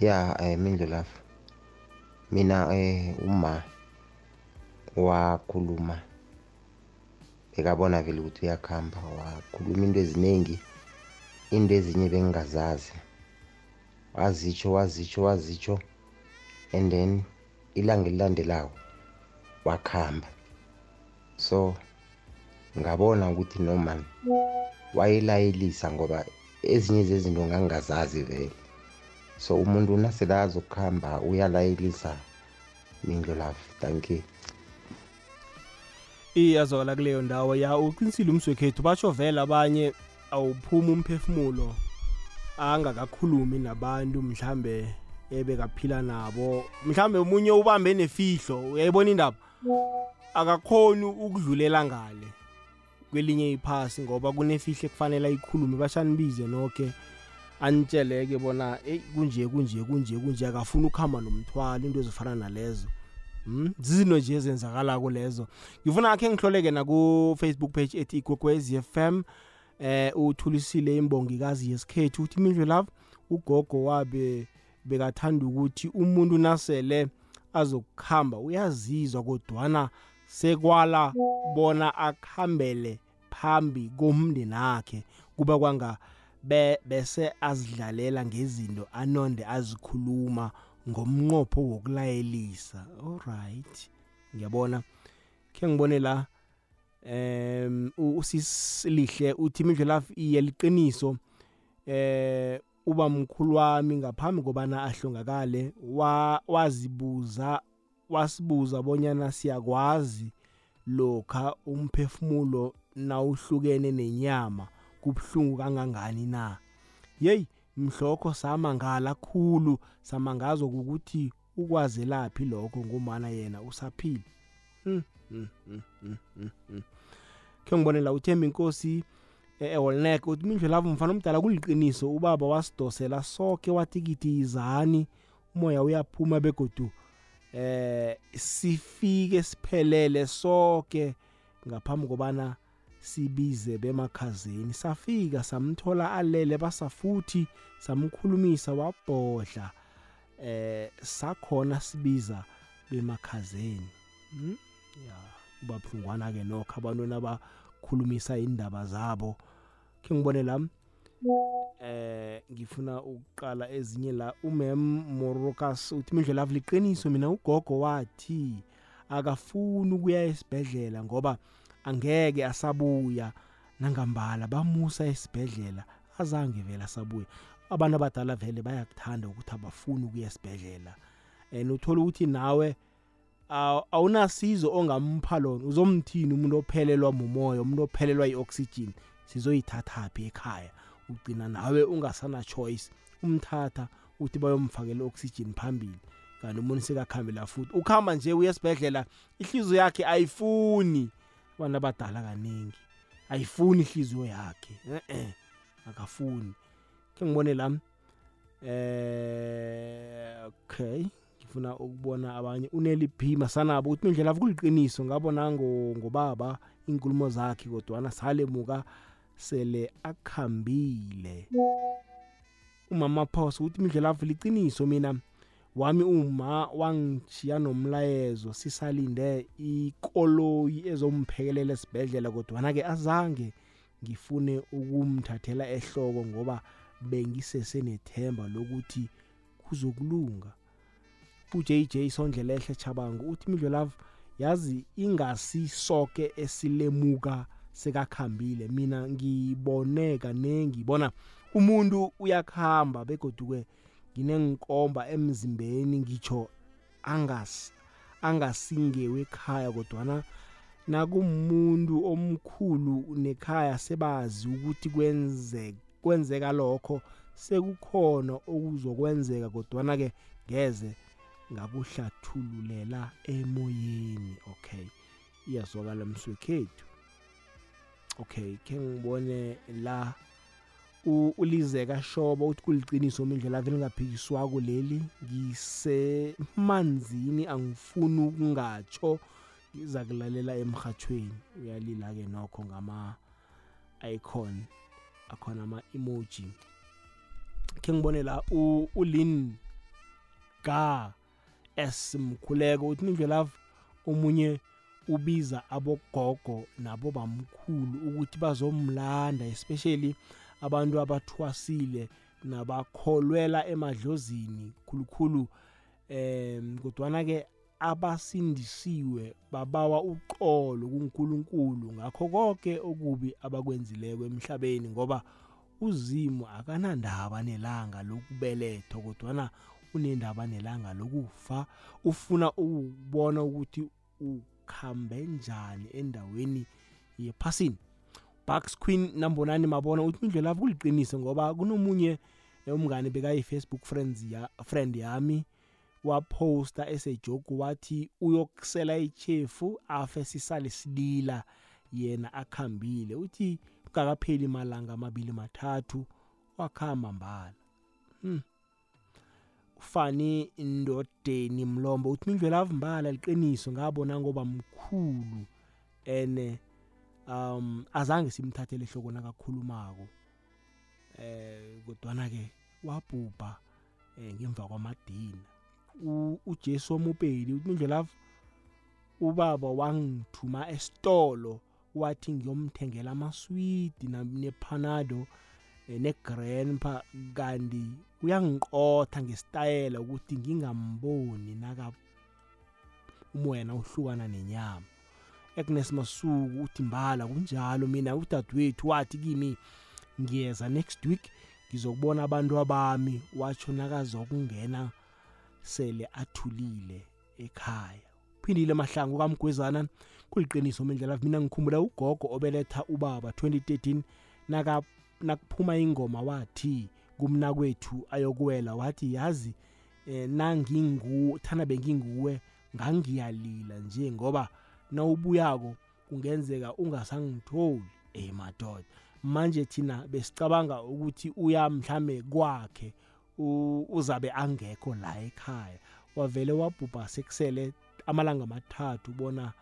Ya um mindlu lapho mina um uma wakhuluma bekabona vele ukuthi uyakuhamba wakhuluma into eziningi. Into ezinye bengingazazi wazitsho wazitsho wazitsho and then ilanga elilandelayo wakuhamba so ngabona ukuthi noma wayelayelisa ngoba ezinye zezinto ngangingazazi vele. So umuntu nasele azokuhamba uyalayelisa mindlo lafu thank you. Iyazola kuleyo ndawo ya uqinisile umswekhethu batsho vele abanye awuphuma umphefumulo angakakhulumi nabantu mhlambe ebekaphila nabo. Mhlambe umunye ubambe nefihlo uyayibona indaba? Akakhoni ukudlulela ngale kwelinye iphasi ngoba kunefihle kufanele ayikhulume. Bashanibize noke anitsheleke bona eyi kunje kunje kunje kunje akafuni ukuhamba nomthwalo into ezifana nalezo. Hmm? zizinto nje ezenzakalako lezo. Ngifuna akhe ngihloleke naku-facebook page ethi igogwez fm eh uthulisile imbongikazi yesikhethu uthi mindlu love ugogo wabe bekathanda ukuthi umuntu nasele azokuhamba uyazizwa kodwana sekwala bona akhambele phambi komndeni akhe kuba kwanga be, bese azidlalela ngezinto anonde azikhuluma ngomnqopho wokulayelisa. Alright ngiyabona. Khe ngibone la em usisilihle uthi imidlelafu iye liqiniso eh uba mkhulu wami ngaphambi kobana ahlongakale wa, wazibuza wasibuza bonyana siyakwazi lokha umphefumulo nawuhlukene nenyama kubhlungu kangangani na. Yeyi mhlokho samangala khulu samangazwa ukuthi ukwazelaphi lokho ngomana yena usaphila. Mm, mm, mm, mm, mm, mm. khe ngibone la uthemba inkosi ewolnek uthi mindlelavu mfana omdala kuliqiniso ubaba wasidosela sonke watikithi izani umoya uyaphuma begodu eh sifike siphelele sonke ngaphambi kobana sibize bemakhazeni safika samthola alele basafuthi samkhulumisa wabhodla eh sakhona sibiza bemakhazeni hmm? Ya ubabhlungwana ke nokho abantwana abakhulumisa indaba zabo. Ke ngibone la eh ngifuna ukuqala ezinye la. Umem morokas uthi mindle love liqiniso mina ugogo wathi akafuni ukuya esibhedlela ngoba angeke asabuya. Nangambala bamusa esibhedlela azange vele asabuya abantu abadala vele bayakuthanda ukuthi abafuni ukuya esibhedlela. And uthola ukuthi nawe awunasizo ongampha lona. Uzomthini umuntu ophelelwa mumoya umuntu ophelelwa i-oxygen? Sizoyithathaphi ekhaya? Ugcina nawe ungasana choice. Umthatha uthi bayomfakela i-oxygen phambili. Kanti umuntu sekakhambela futhi. Ukuhamba nje uye esibhedlela ihliziyo yakhe ayifuni. Abantu abadala kaningi ayifuni ihliziyo yakhe. Eh akafuni. Ke ngibone la eh okay. Ngifuna ukubona abanye uneli p masanabo uthi indlela kuliqiniso ngabona ngobaba inkulumo zakhe kodwana salemuka sele akhambile. Umama pause uthi indlela liqiniso mina wami uma wangishiya nomlayezo sisalinde ikoloyi ezomphekelela esibhedlela kodwana-ke azange ngifune ukumthathela ehloko ngoba bengisesenethemba lokuthi kuzokulunga. uJJ Sondlelehle Chabangu uthi Midlolove yazi ingasi soke esilemuka sekakhambile. Mina ngibone kanengi bona umuntu uyakhamba begoduke nginenkomba emzimbeni ngitsho angas angasingewe ekhaya kodwana nakumuntu omkhulu nekhaya sebazi ukuthi kwenze kwenzeka lokho sekukhona okuzokwenzeka kodwana ke ngeze ngakuhlathululela emoyeni okay? Iyazwakala mswekhethu. Okay ke ngibone la ulizeka shobo uthi kuliciniso mindlela ave lingaphikiswa kuleli ngisemanzini angifuni ukungatsho ngiza kulalela emhathweni uyalila ke nokho ngama icon akhona ama emoji ke ngibone la ulin ga esimkhuleko uthi mindlela omunye ubiza abogogo nabo bamkhulu ukuthi bazomlanda especially abantu abathwasile nabakholwela emadlozini khulukhulu em kodwana ke abasindisiwe babawa uqolo kuNkulunkulu. Ngakho konke okubi abakwenzileko emhlabeni ngoba uzimo akanandaba nelanga lokubelethwa kodwana unendaba nelanga lokufa ufuna ukubona ukuthi ukhambe njani endaweni yephasini. Bucks Queen 9 mabona uthi indlela kuliqiniso ngoba kunomunye umngane bekayi Facebook friends ya friend yami waposta esejoke wathi uyokusela ichefu afe sisale silila yena akhambile. Uthi kungakapheli malanga amabili mathathu wakhamba mbala. Hmm. Ufani indodeni mlombo? Uthi mindlela avumbala liqiniso ngabona ngoba mkhulu ene um azange simthathele ehloko nakakhulumako. Eh kodwana ke wabhubha ngemva kwamadina. uJesu omupeli uthi indlela ubaba wangithuma esitolo wathi ngiyomthengela amaswidi nepanado negrandpa kanti uyangiqotha ngesitayela ukuthi ngingamboni naka umoya uhlukana nenyama. Agnes Masuku uthi mbala kunjalo mina udadewethu wathi kimi ngiyeza next week ngizokubona abantu abami watsho nakazokungena sele athulile ekhaya. Phindile mahlangu kamgwezana kuliqiniso mendlela mina ngikhumbula ugogo obeletha ubaba 2013 naka nakuphuma ingoma wathi kumna kwethu ayokuwela wathi yazi eh, nangingu thana benginguwe ngangiyalila nje ngoba nawubuyako kungenzeka ungasangitholi. Eh madoda manje thina besicabanga ukuthi uya mhlambe kwakhe uzabe angekho la ekhaya. Wavele wabhubha sekusele amalanga amathathu bona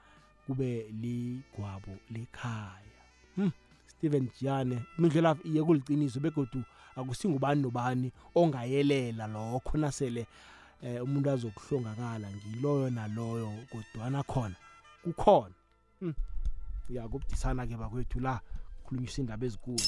kube ligwabo lekhaya. Hmm. Steven Jane imidlela iye kuliciniso begodu akusingubani nobani ongayelela lokho nasele eh, umuntu azokuhlongakala ngiloyo naloyo kodwana khona kukhona hmm. ya kubudisana ke bakwethu la khulunyisa indaba ezikulu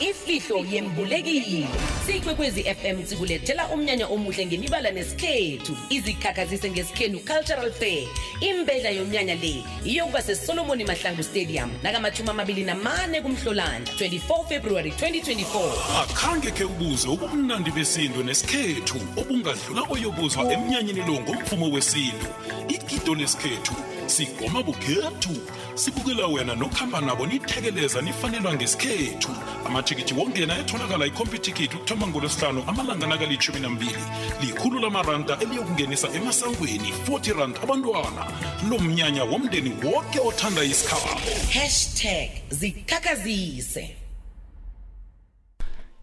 ifihlo yembulekile sikwekwezi fm sikulethela umnyanya omuhle ngemibala nesikhethu. Izikhakhazise ngesikhenu cultural fair. Imbedla yomnyanya le iyokuba sesolomoni mahlangu stadium nakamathumi amabili namane kumhlolanja 24 february 2024 akhange ke ubuze ubumnandi besintu nesikhethu obungadlula oyobuzwa emnyanyeni lo ngomvumo wesintu. Igido lesikhethu sigoma bukhethu sibukela wena nokuhamba nabo nithekeleza nifanelwa ngesikhethu. Amathikithi wongena etholakala ikhompyuthikithi ukuthoma ngolwesihlanu amalanga nakalitshumi nambili. Likhulu lamaranda eliyokungenisa emasangweni 40 rand abantwana. Lo mnyanya womndeni wonke othanda isikhabo. Hashtag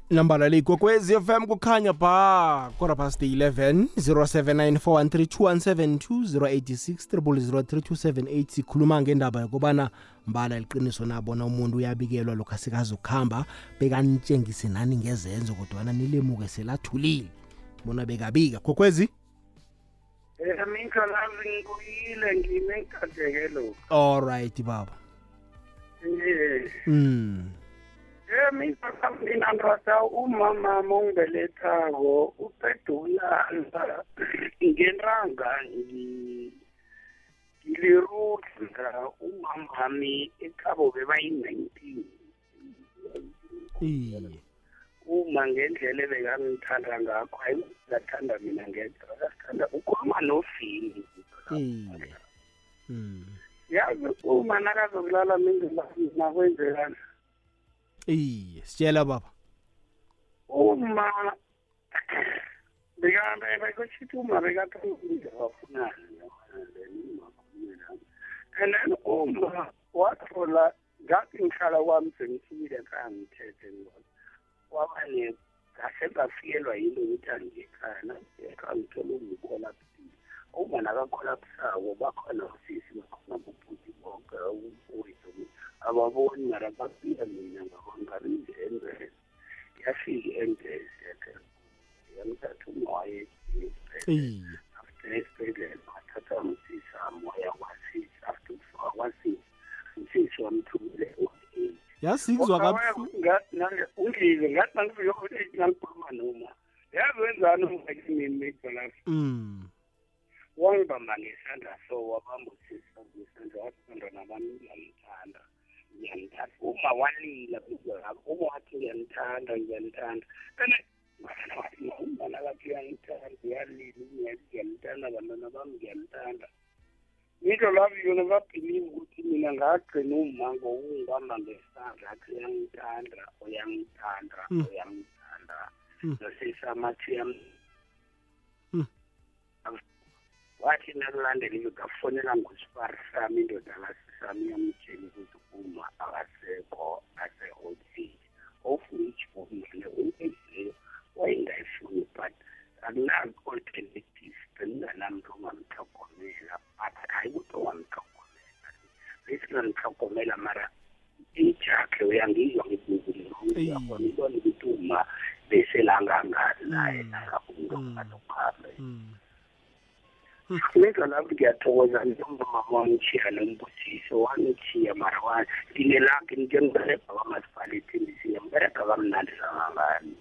nambala le ikwekwezi fm kukhanya ba kora past 11 0794132172 sikhuluma ngendaba yokubana mbala liqiniso nabona umuntu uyabikelwa lokhu asikazi ukuhamba bekanitshengise nani ngezenzo kodwana nilemuke selathulile. Bona bekabika. Kwekwezi um minka lazi ngikuyile ngime nkadeke lokhu alright baba. Um mm. Eh mina mina ndoda umama mongibelethako uqeda ukulala ngenranga ngilirudla umamami ekhabo bebayi-nineteen. Iye. Uma ngendlela ebekangithanda ngakho hayi ngathanda mina ngedwa akathanda ukhuluma nofini. Iye. Mm. yazi uma nakazokulala mindlela kwenzekani iye sitshela baba. Uma bekakoshithi uma bekathanda ukudla wafunani and then uma wathola ngathi ngihlala kwami sengisukile ekhaya ngithethe ngibona waba ne kahle bafikelwa yinto ukuthi angiyekhaya naekhaya ngithola ungikholapsile uma nakakholapsako bakhona usisi bakhona bobhuti bonke umfowethu ababoni mara bafika mina ngabona ngabe nje emvele yafika emvezi yakhe yamthatha umoya iye after esibhedlela wathatha umsisi wami waya kwasisi after ukufika kwasisi umsisi wamthumele yazizwa kabuhlungu. ungile ngathi nangifika ku eight nangikhuluma noma. Yazi wenzani ungakimini medolaf Mm. wangibamba ngesandla so wabamba usisi ngesandla wathanda nabami ngiyamthanda ngiyamthanda uma walila medolaf uma wathi ngiyamthanda ngiyamthanda and ngafana wathi umntana kathi uyangithanda uyalila ngiyamthanda bantwana bami ngiyamthanda ngitsho labo yona babhilive ukuthi mina ngagcina uma ngokungibamba ngesandla athi uyangithanda uyangithanda Mm. uyangithanda Mm. nosesamathi yam Mm. Wathi nakulandela indoda afonela ngosipari sami indoda kasisami yamtshela ukuthi uma akasekho ase-hotel ofuna ijibomile unezileyo wayengayifuni but akunazi-alternative benginganamntu ongamhlogomela but hayi ukuthi ongamhlogomela besingamhlogomela mara ijakhe uyangizwa ngibuziluyakona ibona ukuthi uma beselangangani naye nakabunto ngalokhambe Meza lapho ngiyathokoza njengomama wangithiya nombusiso wangithiya mara wa line lakhe njengiberega kwamasipaleti ngiyamberega kamnandi kangangani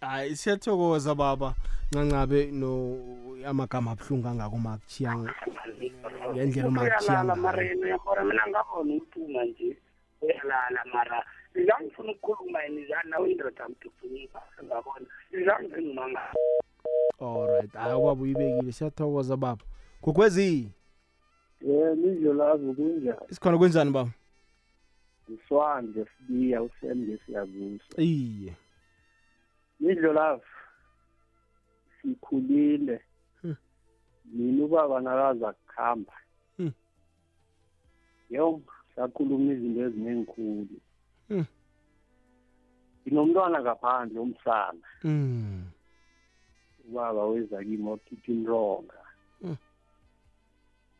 hayi siyathokoza baba. Ncancabe no amagama abuhlungu angako makuchiya ngendlela umakuchiya uyalala mara ngayo. Yena uyabona? Mina ngabona ukuthuma nje. Uyalala mara. Ngangifuna ukukhuluma yena izani nawe indoda mdufunika ngabona. Izange ngimanga alright hayi ubaba uyibekile siyathokoza baba. Gokwezi yena indlolazi kunjani isikhona kwenzani baba? Iswandle sibiya usende siyakuso iye. Indlolazi sikhulile. Hmm. mina ubaba nakaza kuhamba Hmm. yo sakhuluma izinto ezinenkulu Hmm. nginomntwana ngaphandle umsana. Mm. Ubaba weza kimi wakhipha intonga Hmm.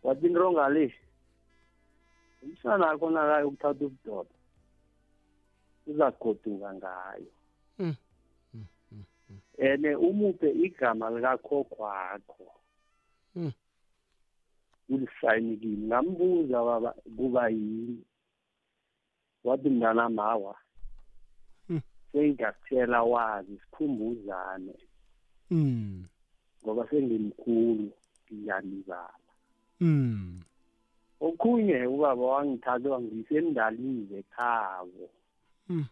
wathi intonga le umsana akho nakayo ukuthatha ubudoda uzagoduka ngayo Hmm. ene umuphe igama likakhokhwakho Hmm. ulisayini kimi ngambuza baba kuba yini wathi mntanamawa Hmm. sengiyakutshela wazi sikhumbuzane Mm. ngoba sengimkhulu ngiyalibala Mm. okhunye ubaba wangithatha wangisa endalize ekhabo Mm.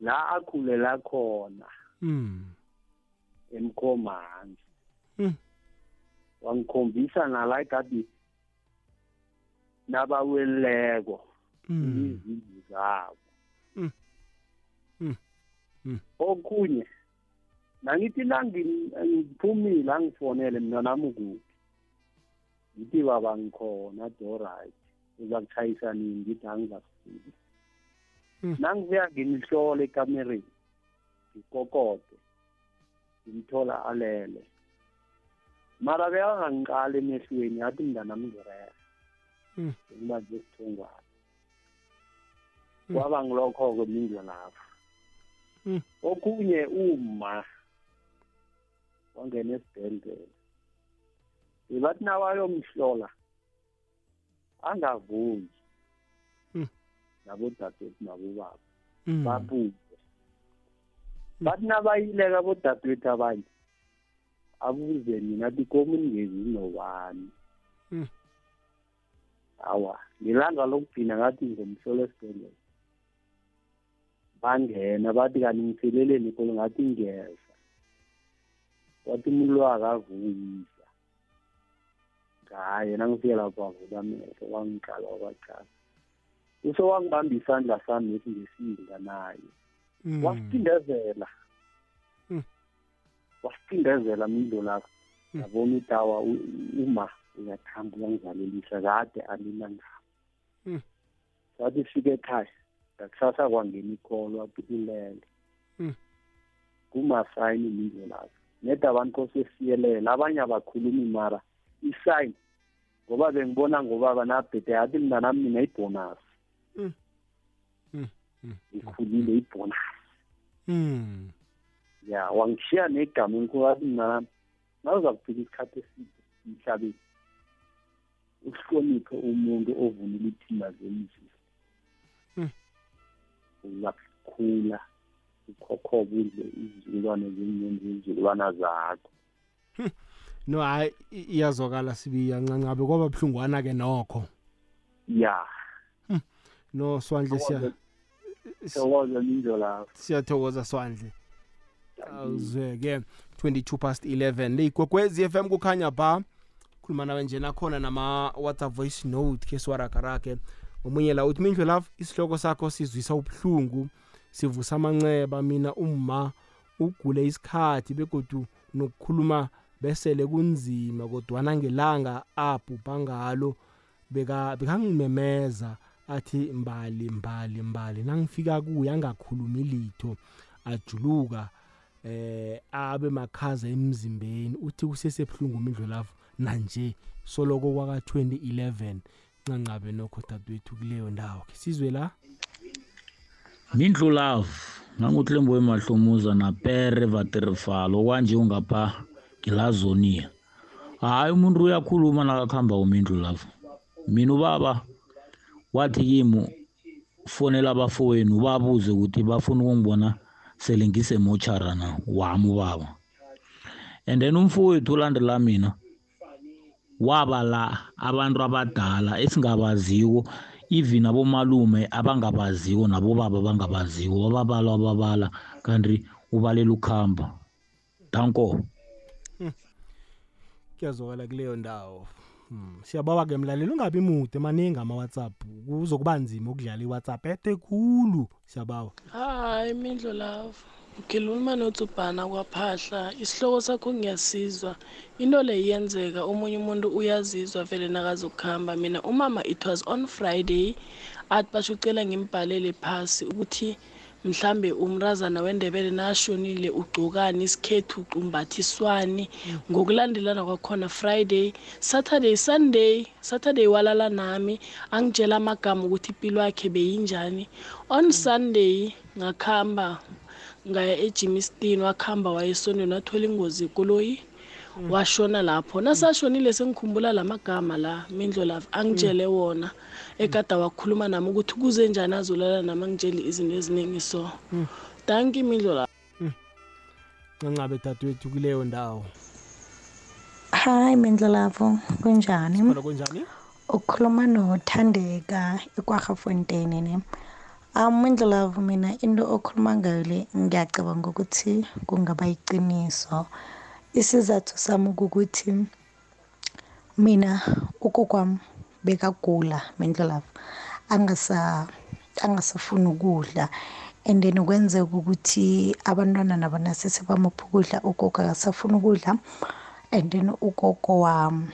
la akhulela khona Mm. emkhomanzi Mm. wangikhombisa nala egadi nabaweleko Mm. izindlu zabo Mm. Mm. Mm. Nangithi nangiphumile angifonele mntanami ukuphi? Ngithi baba ngikhona dorit uza kuchayisa nini? Ngithi angizakufika Mm. nangibuya ngimhlole ekamereni ngikokode ngimthola alele. Mara bekangangiqali emehlweni yathi mntanami ngirehe. Ukuba nje sithongwane Mm. kwaba ngilokho-ke mindlo lapho Mm. okunye uma wangena esibhedlela bebathi nawayomhlola angavuyi Mm. nabodadewethu nabobaba. Mm. babuze. Bathi nabayileka abodadewethu abanye abuze mina athi komu ningezi nobani awa ngelanga lokugcina ngathi ngomhlolo esibhedlela. Bangena bathi kanti ngitheleleni kolo ngathi ngeza wathi umuntu lo akavuyisa ngaye nangifike lapho avula amehlo wangiqala wabaqala use wangibamba isandla sami ethi ngesinga naye. Mm. wasiphindezela Mm. wasiphindezela milo lakho Mm. yabona utawa uma uyathamba uyangizalelisa kade alila ngabo sathi fike ekhaya ngakusasa kwangena ikolo wathi ulele. Kumasayini milo lakho neda abantu kose siyelela abanye abakhulumi mara isayini ngoba bengibona ngobaba nabhede yathi mina nami mina ibhonus Mm. Mm. Mm. ikhulile ibhonus Mm. ya wangishiya negama enkulu wathi mina nami nawuza kufika isikhathi eside emhlabeni uhloniphe umuntu ovunula ithimba zemzini Mm. Uzakukhula ukhokhobe udle izizukulwane zenyoni zezizukulwana zakho no hayi i- iyazwakala sibiya ncancabe kwaba buhlungwana ke nokho. Ya. No swandle siya thokoza lindo lakho siyathokoza swandle. Awuzwe-ke. 22 past 11 le igwegwezi FM kukhanya ba. Khuluma nawe nje nakhona nama-whatsapp voice note ke siwaragarage omunye la uthi mindlu love isihloko sakho sizwisa ubuhlungu. Sivusa amanceba mina umma ugule isikhathi begodu nokukhuluma besele kunzima kodwana ngelanga abhubha ngalo beka bekangimemeza athi mbali mbali mbali nangifika kuye angakhulumi litho ajuluka eh abe makhaza emzimbeni uthi kusesebuhlungu mindlu lavo nanje soloko kwaka 2011 ncancabe nokho dadewethu kuleyo ndawo ke sizwe la? Mindlu love nanguthlembo emahlomuza napere vaterefalo kwanje ungapha ngilazonia. Hayi umuntu uyakhuluma nakakuhamba umindlu love. Mina ubaba wathi kimi fonela abafowenu babuze ukuthi bafuna ukungibona sele ngisemochara na wami ubaba. And then umfowethu ulandela mina waba la abantu abadala esingabaziko even abomalume abangabaziko nabobaba abangabaziko wababala wababala kanti ubalela ukuhamba danko. Kuyazwakala kuleyo ndawo. Hmm, siyabawa ke mlaleli ungabi mude maningi ama-whatsapp. Kuzokuba nzima ukudlala i-whatsapp ede khulu. Siyabawa. Hayi mindlo lavo ngiluluma notsubhana kwaphahla isihloko sakho ngiyasizwa. Into le iyenzeka omunye umuntu uyazizwa vele nakazokuhamba mina umama it was on friday athi basho ucela ngimbhalele phasi ukuthi mhlambe umrazana wendebele nashonile ugcokani isikhethu umbathiswani ngokulandelana kwakhona friday saturday sunday saturday walala nami. Angitshela amagama ukuthi impilo yakhe beyinjani. On sunday ngakhamba ngaya ejimistin wakhamba wayesondweni wathola ingozi ikoloyi washona lapho. Nasashonile sengikhumbula la magama la mindlo lavo angitshele wona ekada wakhuluma nami ukuthi kuze njani azolala nami angitsheli izinto eziningi. So danki mindlo lavo ncancabe dadewethu kuleyo ndawo. Hayi mindlelavo kunjani? Khona kunjani? Ukhuluma nothandeka ekwarhafontene ne. Um mindlelavo mina into okhuluma ngayo le ngiyacabanga ukuthi kungaba iqiniso. Isizathu sami ukuthi mina ukokwami bekagula mindlelavo angasa angasafuni ukudla. And then kwenzeka ukuthi abantwana nabo nasese bamupha ukudla ugogo akasafuni ukudla. And then ugogo wami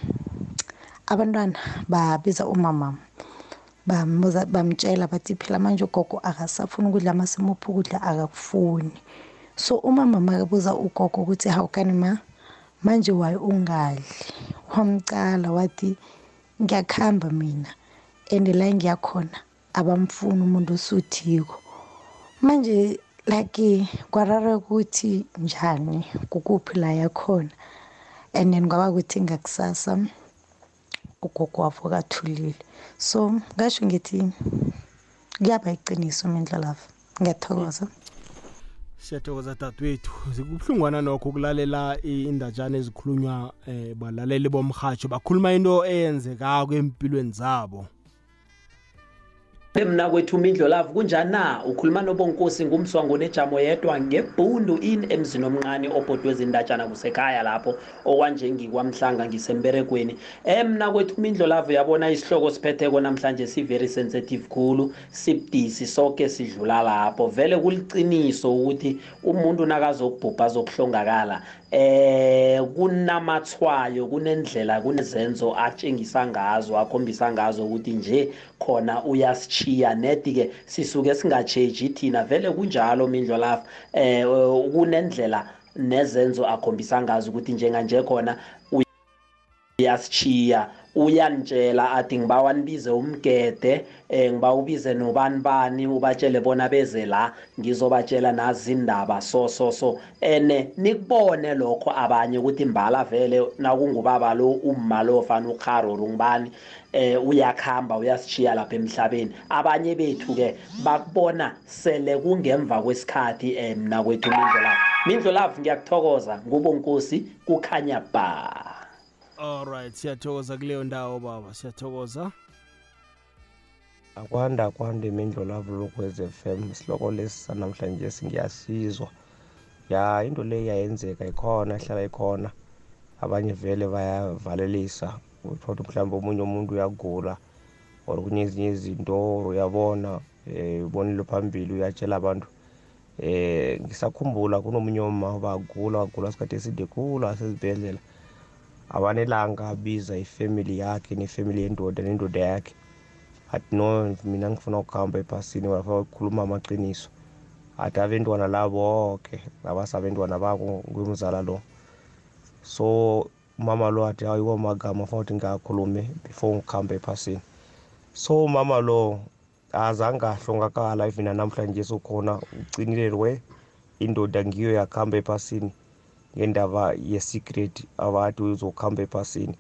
abantwana babiza umama. Bambuza bamtshela bathi phela manje ugogo akasafuni ukudla masimupha ukudla akakufuni so umama makabuza ugogo ukuthi hawu kani ma? Manje waye ungadli? Wamcala wathi ngiyakuhamba mina and la ngiyakhona abamfuni umuntu osuthiko. Manje like kwarara ukuthi njani kukuphi la yakhona? And then kwaba kuthi ngakusasa ugogo wavuka athulile. So ngasho ngithi kuyaba iqiniso mindlalafa ngiyathokoza. Siyathokoza dadewethu. Zikubuhlungwana nokho ukulalela indatshana ezikhulunywa eh balaleli bomhatsho bakhuluma into eyenzekako empilweni zabo. Bemna kwethu Mindlo Love kunjani na ukhuluma nobonkosi ngumswango nejamo yedwa ngebhundu in emzini omncane obhodwe zindatshana kusekhaya lapho okwanje ngikwamhlanga ngisemberegweni. Emna kwethu Mindlo Love yabona isihloko siphetheko namhlanje si very sensitive khulu sibdisi sonke sidlula lapho. Vele kuliciniso ukuthi umuntu nakazokubhubha zokuhlongakala eh kunamathwayo kunendlela kunezenzo atshengisa ngazo akhombisa ngazo ukuthi nje khona uyasichiya nedi ke sisuke singacheji thina vele kunjalo mindlo lapha eh kunendlela nezenzo akhombisa ngazo ukuthi njenganje khona uyasichiya uyanitshela athi ngibawa nibize umgede eh ngiba ubize nobani bani ubatshele bona beze la ngizobatshela nazi indaba so so so. Ene nikubone lokho abanye ukuthi mbala vele nakungubaba lo umma lo fana ukharo ngibani eh uyakhamba uyasichiya lapha emhlabeni. Abanye bethu ke bakubona sele kungemva kwesikhathi eh mina kwethu mindlo lapha mindlo lapha ngiyakuthokoza ngubonkosi kukhanya ba alright siyathokoza kuleyo ndawo baba siyathokoza. Akwanda kwanda imindlo lavo lokwez FM isihloko lesi sanamhlanje singiyasizwa. Ya into le yayenzeka ikhona ihlala ikhona. Abanye vele bayavalelisa uthola mhlawumbe omunye umuntu uyagula or kunye ezinye izinto uyabona um ubonile phambili uyatshela abantu. Eh ngisakhumbula kunomunye uma bagula wagula isikhathi eside khulu asezibhedlela. Abanelanga abiza ifemili yakhe nefemili yendoda nendoda yakhe athi no mina ngifuna ukuhamba ebhasini wafika ukukhuluma amaqiniso. Athi abentwana la bonke abasabentwana bako ngumzala lo. So umama lo athi ayiwo magama funa ukuthi ngakhulume before ngikuhamba ephasini. So umama lo azange ahlongakala even namhlanje sokhona ucinilelwe indoda ngiyo yakuhamba ephasini ngendaba ye-secret abathi uzokuhamba ephasini.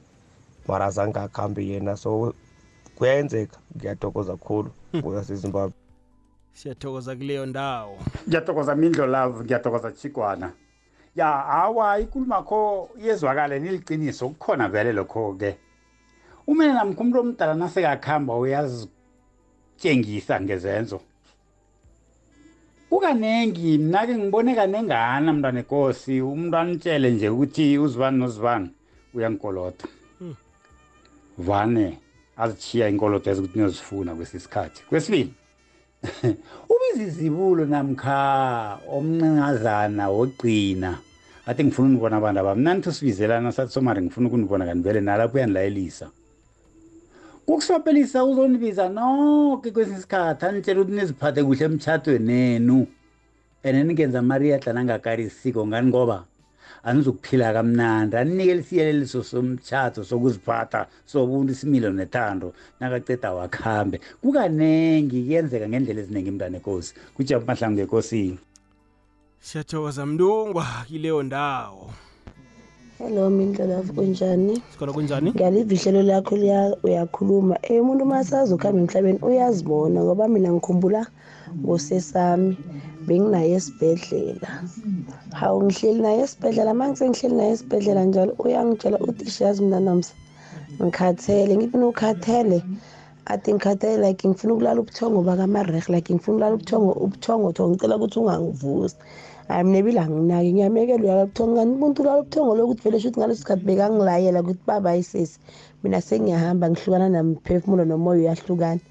Mara azange akuhambe yena. So kuyenzeka ngiyathokoza khulu kuyasezimbabwe siyathokoza kuleyo ndawo. Ngiyathokoza mindlo love. Ngiyathokoza chigwana ya hawa ikhuluma kho yezwakale niliqiniso. Kukhona vele lokho-ke. Umene namkho umuntu omdala nasekakuhamba uyazitshengisa ngezenzo. Kukanengi mna-ke ngibone kanengana mntwana enkosi umuntu anitshele nje ukuthi uzibani nozibani uyangikolota vane azithiya inkoloto ezikuthi niyozifuna kwesisikhathi kwesibili [LAUGHS] ubiza izibulo namkha omncazana wogcina athi ngifuna unibona abantu aba mna nithi usibizelana sathi somari ngifuna ukunibona kanti vele nalapho uyanilayelisa. Kukuswapelisa uzonibiza noke kwesinye isikhathi anitshela ukuthi niziphathe kuhle emtshatweni nenu and ningenza mariyadla nangakarisiko ngani ngoba anizukuphila kamnandi aninike lisiyeleliso somtshato sokuziphatha sobuntu isimilo nethando nakaceda wakhambe kukanengi kuyenzeka ngendlela eziningi mntwana enkosi kujaba mahlangu ngekosini siyathokoza mntungwa kileyo ndawo hello mindlolavu kunjani? Sikhona kunjani? Ngiyaliva ihlelo lakho liya- uyakhuluma. Um umuntu uma sazokuhamba emhlabeni uyazibona ngoba mina ngikhumbula ngosesami. Benginaye esibhedlela. Hawu ngihleli naye esibhedlela. Ma ngisengihleli naye esibhedlela njalo uyangitshela uthi shazi mnanamsa ngikhathele. Ngithi ukhathele athi ngikhathele like ngifuna ukulala ubuthongo bakamareh like ngifuna ukulala ubuthongo ubuthongo tho ngicela ukuthi ungangivusi. Hayi mina ebile anginaki ngiyamekela uyala ubuthongo kanti umuntu ulala ubuthongo lokuthi vele shuthi ngaleso sikhathi bekangilayela ukuthi baba ayisesi mina sengiyahamba ngihlukana namphefumulo nomoya uyahlukana.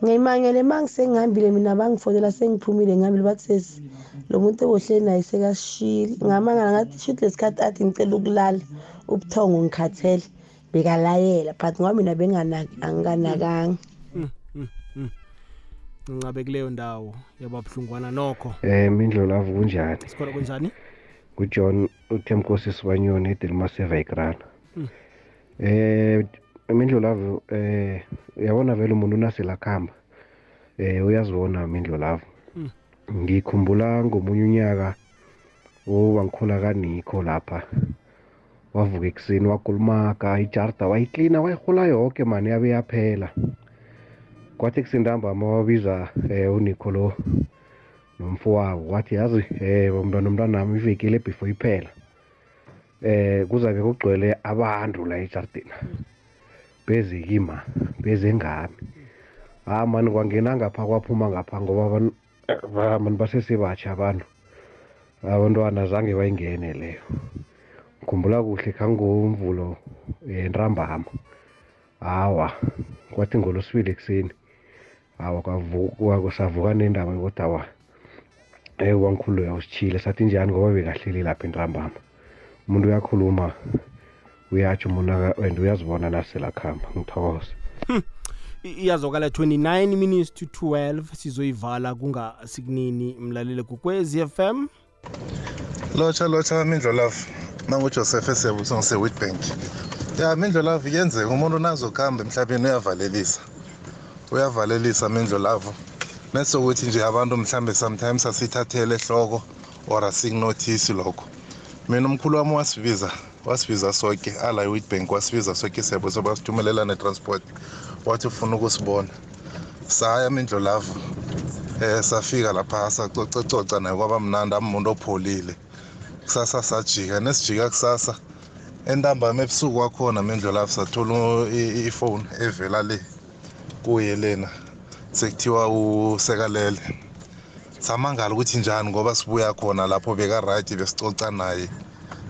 Ngiyimangele ma ngisengihambile mina bangifonela sengiphumile ngihambile bathi sesi lo muntu ebohleli naye sekasishile ngamangala ngathi shuthi lesikhathi athi ngicela ukulala ubuthongo ngikhathele bekalayela. But ngoba mina benganaki angikanakanga. Ngincabe kuleyo ndawo yababuhlungwana nokho Eh mindlo lavo kunjani? sikhona kunjani Ujohn uThemkosi Sibanyoni eDelmaseva eGrana. Mm. Eh mindlo lavo eh uyabona vele umuntu unasela khamba. Eh uyazibona mindlo lavo. Mm. Ngikhumbula ngomunye unyaka owangikhona kaNikho lapha. Wavuka ekuseni wakulumaka ijarda wayiklina wayihola yonke mani yabe yaphela. Kwathi kusentambama wabiza eh uNico lo nomfowabo. Wathi yazi eh umntwana omntwanami ivekile before iphela. Eh kuzabe kugcwele abantu la ejardini beze kima beze ngami. Ah mani kwangena ngapha kwaphuma ngapha ngoba abantu abantu basesebatsha abantu. Abantwana zange bayingene leyo. Ngikhumbula kuhle khangomvulo yentambama hawa kwathi ngolosibili ekuseni hawa kwavuka kusavuka nendaba yokuthi awa eh wangikhulu uyawusitshile sathi njani ngoba bekahleli lapha entambama? Umuntu uyakhuluma uyatsho umuntu and uyazibona naselakhamba ngithokoza iyazokala 29 minutes to 12 sizoyivala kungasikunini mlaleli kukwezi FM lotsha lotsha mindlolavu nangujoseph esebuso ngise-witbank ya mindlolavu yenzeka umuntu nazokuhamba emhlabeni uyavalelisa. Uyavalelisa mindlolavu nesokuthi nje abantu mhlambe sometimes asithathele ehloko or asikunothisi lokho mina umkhulu wami wasibiza wasibiza soke ala i-witbank wasibiza soke isebo soba sithumelela netransport wathi ufuna ukusibona saya mindlolavu eh safika lapha sacocacoca naye kwaba mnandi amuntu opholile kusasa sajika nesijika kusasa entambama ebusuku kwakhona mindlolavu sathola ifoni evela le kuye lena sekuthiwa usekalele. Samangala ukuthi njani ngoba sibuya khona lapho bekaright besicoca naye.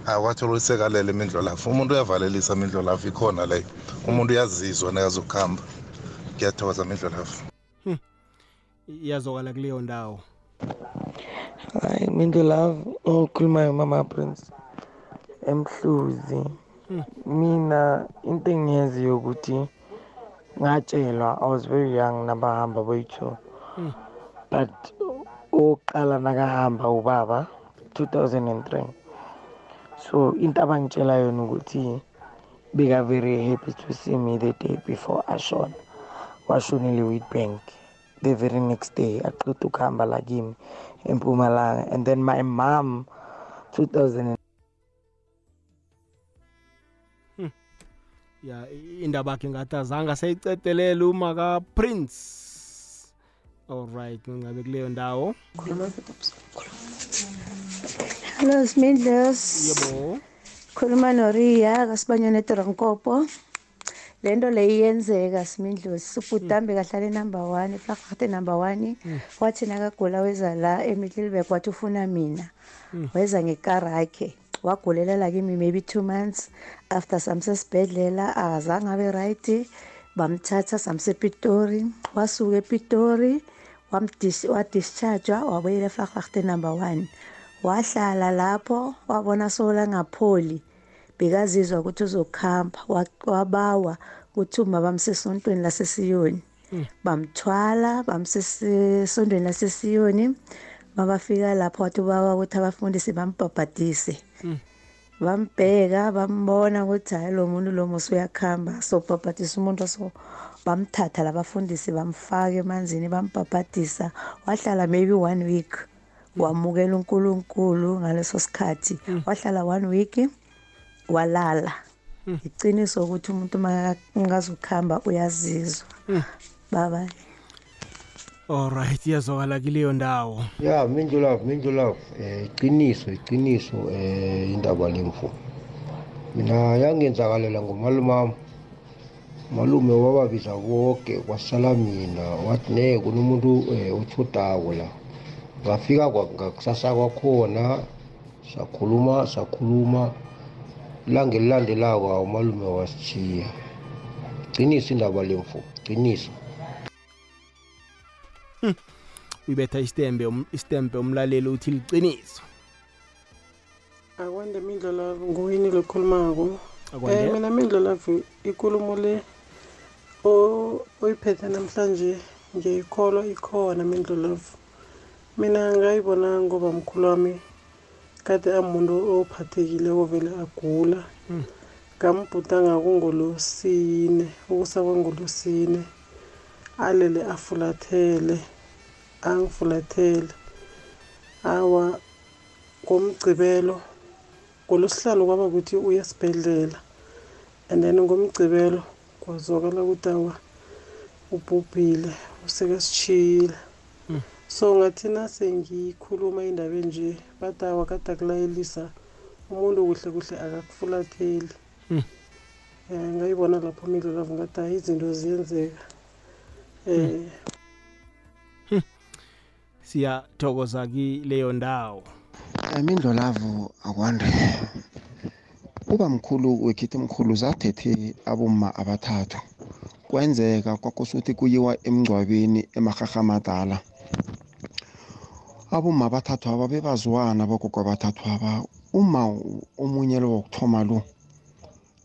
Akwathola usekalele mindlolafu umuntu uyavalelisa mindlolafu ikhona leyo umuntu uyazizwa nakazokuhamba. Ngiyathokoza mindlolafu iyazokala kuleyo ndawo. Hayi minto love okhulumayo mama prince emhluzi. Mina into engiyaziyo ukuthi ngatshelwa i was very young nabahamba boyi-two but oqala nakahamba ubaba 2003 so into abangitshela yona ukuthi beka very happy to see me the day before ashona washonile witbank the very next day aqeda ukuhamba la kimi empumalanga. And then my mom 2000 ya indaba yakhe ngathi azange asayicedelela uma ka-prince alright ngabe kuleyo ndawo Hello Smidlos. yebo Khuluma noRia kasibanyane eDrankopo. Lento leyiyenzeka Smidlos. Subhutambe kahlale number 1, Flakgate number 1. Wathi nakagula weza la eMiddelburg wathi ufuna mina. Weza ngekar yakhe. Wagulela la kimi maybe 2 months after samsesibhedlela akazange abe right. Bamthatha samse Pitori, wasuka ePitori, wamdis wadischargewa wabuyela eFlakgate number 1. wahlala lapho wabona sola ngapholi bekazizwa ukuthi uzokuhamba wa- wabawa ukuthi uma bamsesontweni lasesiyoni bamthwala bamsesondweni lasesiyoni mabafika lapho wathi ubawa ukuthi abafundisi bambhabhadise bambheka bambona ukuthi hayi lo muntu lo musi uyakuhamba so bhabhadisa umuntu so bamthatha labafundisi bamfaka emanzini bambhabhadisa wahlala maybe one week wamukela unkulunkulu ngaleso sikhathi. Wahlala one week walala. Iqiniso ukuthi umuntu ngazukuhamba uyazizwa. Baba alright iyazokala kuleyo ndawo. Ya mindlulavu mindlulavu um iqiniso iqiniso um indaba lemvu mina yangenzakalela ngomalumam malume wababiza boke kwasala mina. Wathi ne kunomuntu um othodako la. Ngafika ngakusasa kwakhona sakhuluma sakhuluma. Ilanga elilandelako awo malume wasithiya qiniso indaba lemvu qiniso uyibetha istembe um- istembe umlaleli uthi liqiniso. Akwande mindlolavu nguwini lokhulumako Akwande. um mina mindlolavu ikulumo le o- oyiphethe namhlanje ngiyayikholwa ikhona mindlolavu mina ngayibona ngoba mkhulu wami kade amuntu ophathekileko vele agula. Ngambhuda ngakungolosine ukusakwengolosine alele afulathele. Angifulathele awa ngomgcibelo ngolosihlanu kwaba ukuthi uya esibhedlela. And then ngomgcibelo kwazwakala ukuthi awa ubhubhile useke sitshiyile so ngathina sengikhuluma indaba enje bathi awa kade akulayelisa umuntu kuhle kuhle akakufulatheli um ngayibona lapho midlo lavo ngathi hayi izinto ziyenzeka. Um siyathokoza kileyo ndawo. Imindlo lavo akwande. Uba mkhulu wekhithi mkhulu zathethe abomma abathathu. Kwenzeka kwakusuthi kuyiwa emngcwabeni emahahamadala abomma abathathu aba bebazwana bogogo abathathu aba uma omunye lo wokuthoma lo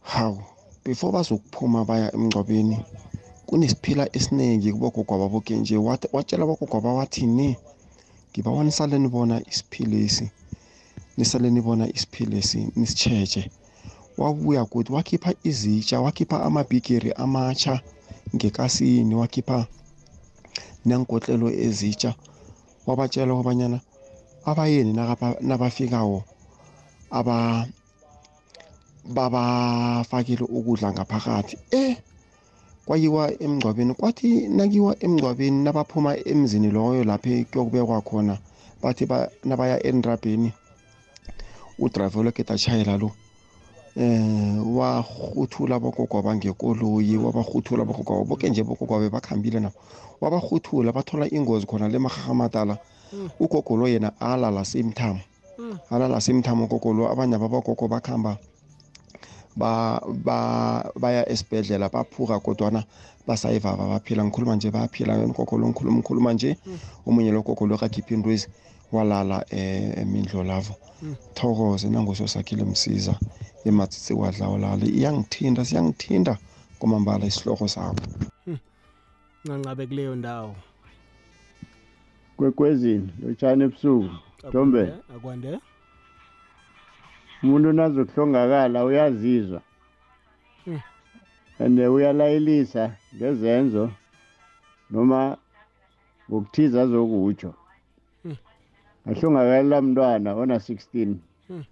hawu before bazokuphuma baya emngcwabeni kunesiphila esiningi kubogogo ababoke nje. Wat- watshela abogogo aba wathi ni ngibawa nisale nibona isiphilesi nisale nibona isiphilesi nisitshetshe wabuya kuthi wakhipha izitsha wakhipha amabhigiri amatsha ngekasini wakhipha nenkotlelo ezitsha wabatshela kobanyana abayeni nabafikawo aba babafakile ukudla ngaphakathi. Eh kwayiwa emngcwabeni kwathi nakiwa emngcwabeni nabaphuma emzini loyo lapho kuyokubekwa khona bathi ba- nabaya endrabheni udrayiva olokede atshayela lo eh wahuthula abogogo ngekoloyi wabahuthula abogogo boke nje abogogo bebakhambile nabo. Wabahuthula bathola ingozi khona le mahahamadala ugogo lo yena alala semthamo alala semthamo ugogo lo abanye babagogo bakhamba ba ba baya esibhedlela baphuka kodwana basayivava baphila ngikhuluma nje bayaphila ugogo lo ngikhuluma ngikhuluma nje omunye lo gogo lo kakhipha intwezi walala eh, emindlo lavo. Thokoze nangososakhile msiza ematsitsi wadla walala. Iyangithinda siyangithinda kwamambala isihloko sakho ncancabe kuleyo ndawo. Kwekwezini lotshani ebusuku. Ntombela akwande. Umuntu nazokuhlongakala uyazizwa Hmm. and uyalayelisa ngezenzo noma ngokuthiza azokutsho Hmm. ahlongakalela mntwana ona-16 Hmm.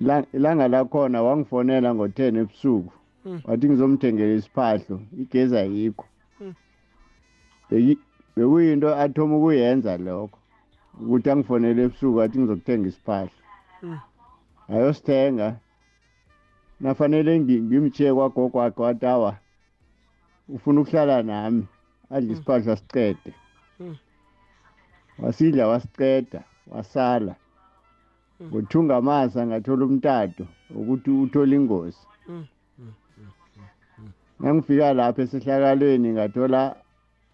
Ila- ilanga lakhona wangifonela ngo-ten ebusuku wathi ngizomthengela isiphahlo igezi ayikho bekuyinto athoma ukuyenza lokho ukuthi angifonele ebusuku wathi ngizokuthenga isiphahlo. Ayosithenga. Nafanele ngi- ngimtshiye kwagogo wakhe wathi awa ufuna ukuhlala nami adle isiphahlo asiqede. Mm. wasidla wasiceda wasala. Ngothunga amasa ngathola umtato ukuthi uthola ingozi. Nangifika lapho esehlakalweni ngathola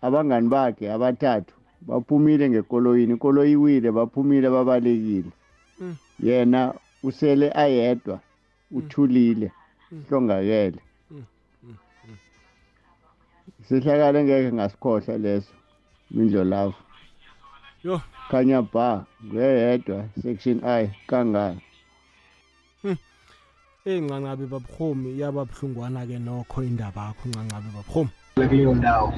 abangani bakhe abathathu baphumile ngekoloyini. Ikoloyi iwile baphumile babalekile. Mm. Yena usele ayedwa uthulile hlongakele sehlakale ngeke ngasikhohlwa leso mindlo lavo yo. Khanya ba nguyedwa section i kangaka? Eyi ncancabe babhumi yababuhlungwana ke nokho indaba yakho ncancabe babhumi kuleyo ndawo.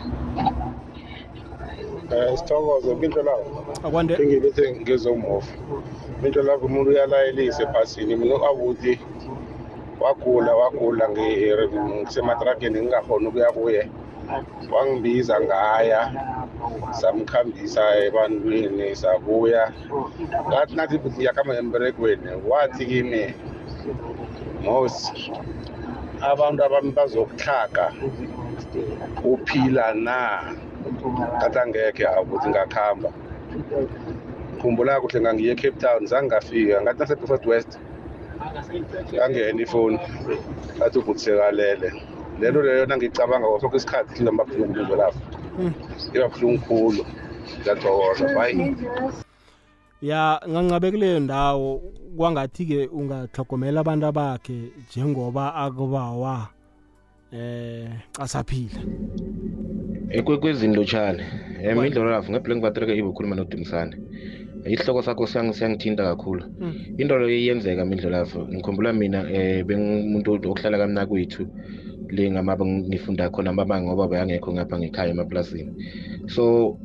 Um sithokoze impinto lavo akwande. Engibethe ngezomofa impinto lavo umuntu uyalayelisa ebhasini mina akuthi wagula wagula ngisematrageni ngingakhoni ukuya kuye. Wangibiza ngaya samkhambisa ebantwini sabuya. Ngathi nathi ngiyakhamba emberegweni wathi kimi mosi abantu abami bazokuhlaga uphila na? Ngathi angekhe ukuthi ngakuhamba khumbula kuhle ngangiye ecape town zange ngafika ngathi nase-first west ngangena ifoni ngathi ukuthi sekalele. Lento leyo nangicabanga ngaso isikhathi hlamba buhlungu umuzwe lapho. Iba buhlungu khulu ngiyathokoza bayi ya ngangabe kuleyo ndawo kwangathi-ke ungahlogomela abantu bakhe njengoba akubawa eh asaphila. Ekwekwezini lotshane um indlela lapho ngebhleng batereke ibe ukhuluma nodumisane isihloko sakho siyang- siyangithinta kakhulu. Into leyo iyenzeka mindlela lapho ngikhumbula mina um bengumuntu okuhlala kamnakwethu le ngamaba ngifunda khona amabanga ngoba bayangekho ngapha ngekhaya emaplasini. So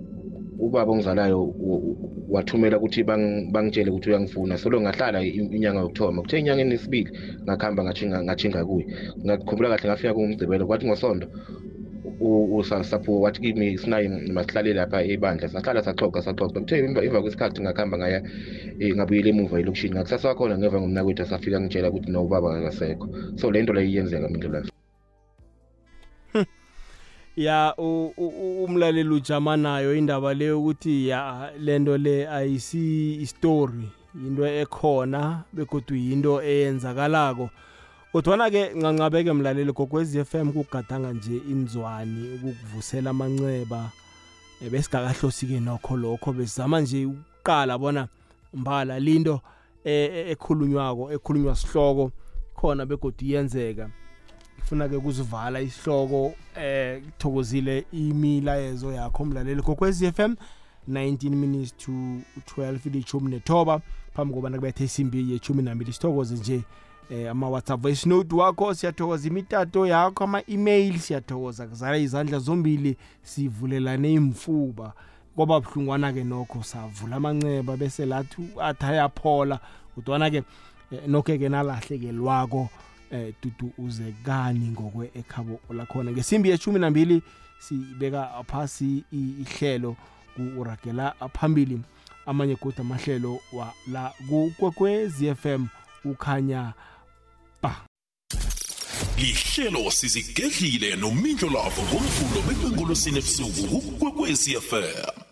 ubaba ongizalayo u- u- wathumela ukuthi bang- bangitshele ukuthi uyangifuna. Solo ngahlala i- inyanga yokuthoma kuthe enyangeni yesibili ngakuhamba ngatshinga ngatshinga kuye. Ngakhumbula kahle ngafika kungumgcibelo kwathi ngosonto usapho wathi kimi sinaye masihlale lapha ebandla sahlala saxoxa saxoxa. Kuthe emva kwesikhathi ngakuhamba ngaya um ngabuyela emuva elokishini ngakusasa wakhona ngeva ngomnakwethu asafika ngitshela ukuthi no ubaba akasekho. So le nto leyo iyenzeka mindlela [LAUGHS] ya umlaleli ujamanayo indaba le ukuthi ya lento le ayisi istory into ekhona begodwa yinto eyenzakalako. Kodwana-ke ncancabeke mlaleli gokwezi FM kugadanga nje inzwani ukukuvusela amanceba besigakahlosike nokho lokho besizama nje ukuqala bona mbala linto ekhulunywako ekhulunywa sihloko khona begodwa iyenzeka. Funa-ke kuzivala isihloko eh kuthokozile imilayezo yakho mlaleli gokwezi FM 19 minutes to 12 ilithumi nethoba phambi kobana kubethe isimbi yethumi nambili sithokoze nje eh, ama-whatsapp voice note wakho siyathokoza imitato yakho ama-email siyathokoza. Kuzala izandla zombili sivulelane imfuba. Kwaba buhlungwana-ke nokho savula amanceba bese lathi athi ayaphola. Kodwana-ke eh, nokho-ke nalahlekelwako eh tutu uze kani ngokwe ekhabo lakhona. Ngesimbi yeshumi nambili sibeka phasi ihlelo kuragela phambili. Amanye kodwa amahlelo la kukwekwezi FM ukhanya ba lihlelo sizigedlile nomindlo lavo ngomvulo bekwengolosini ebusuku kukwekwezi FM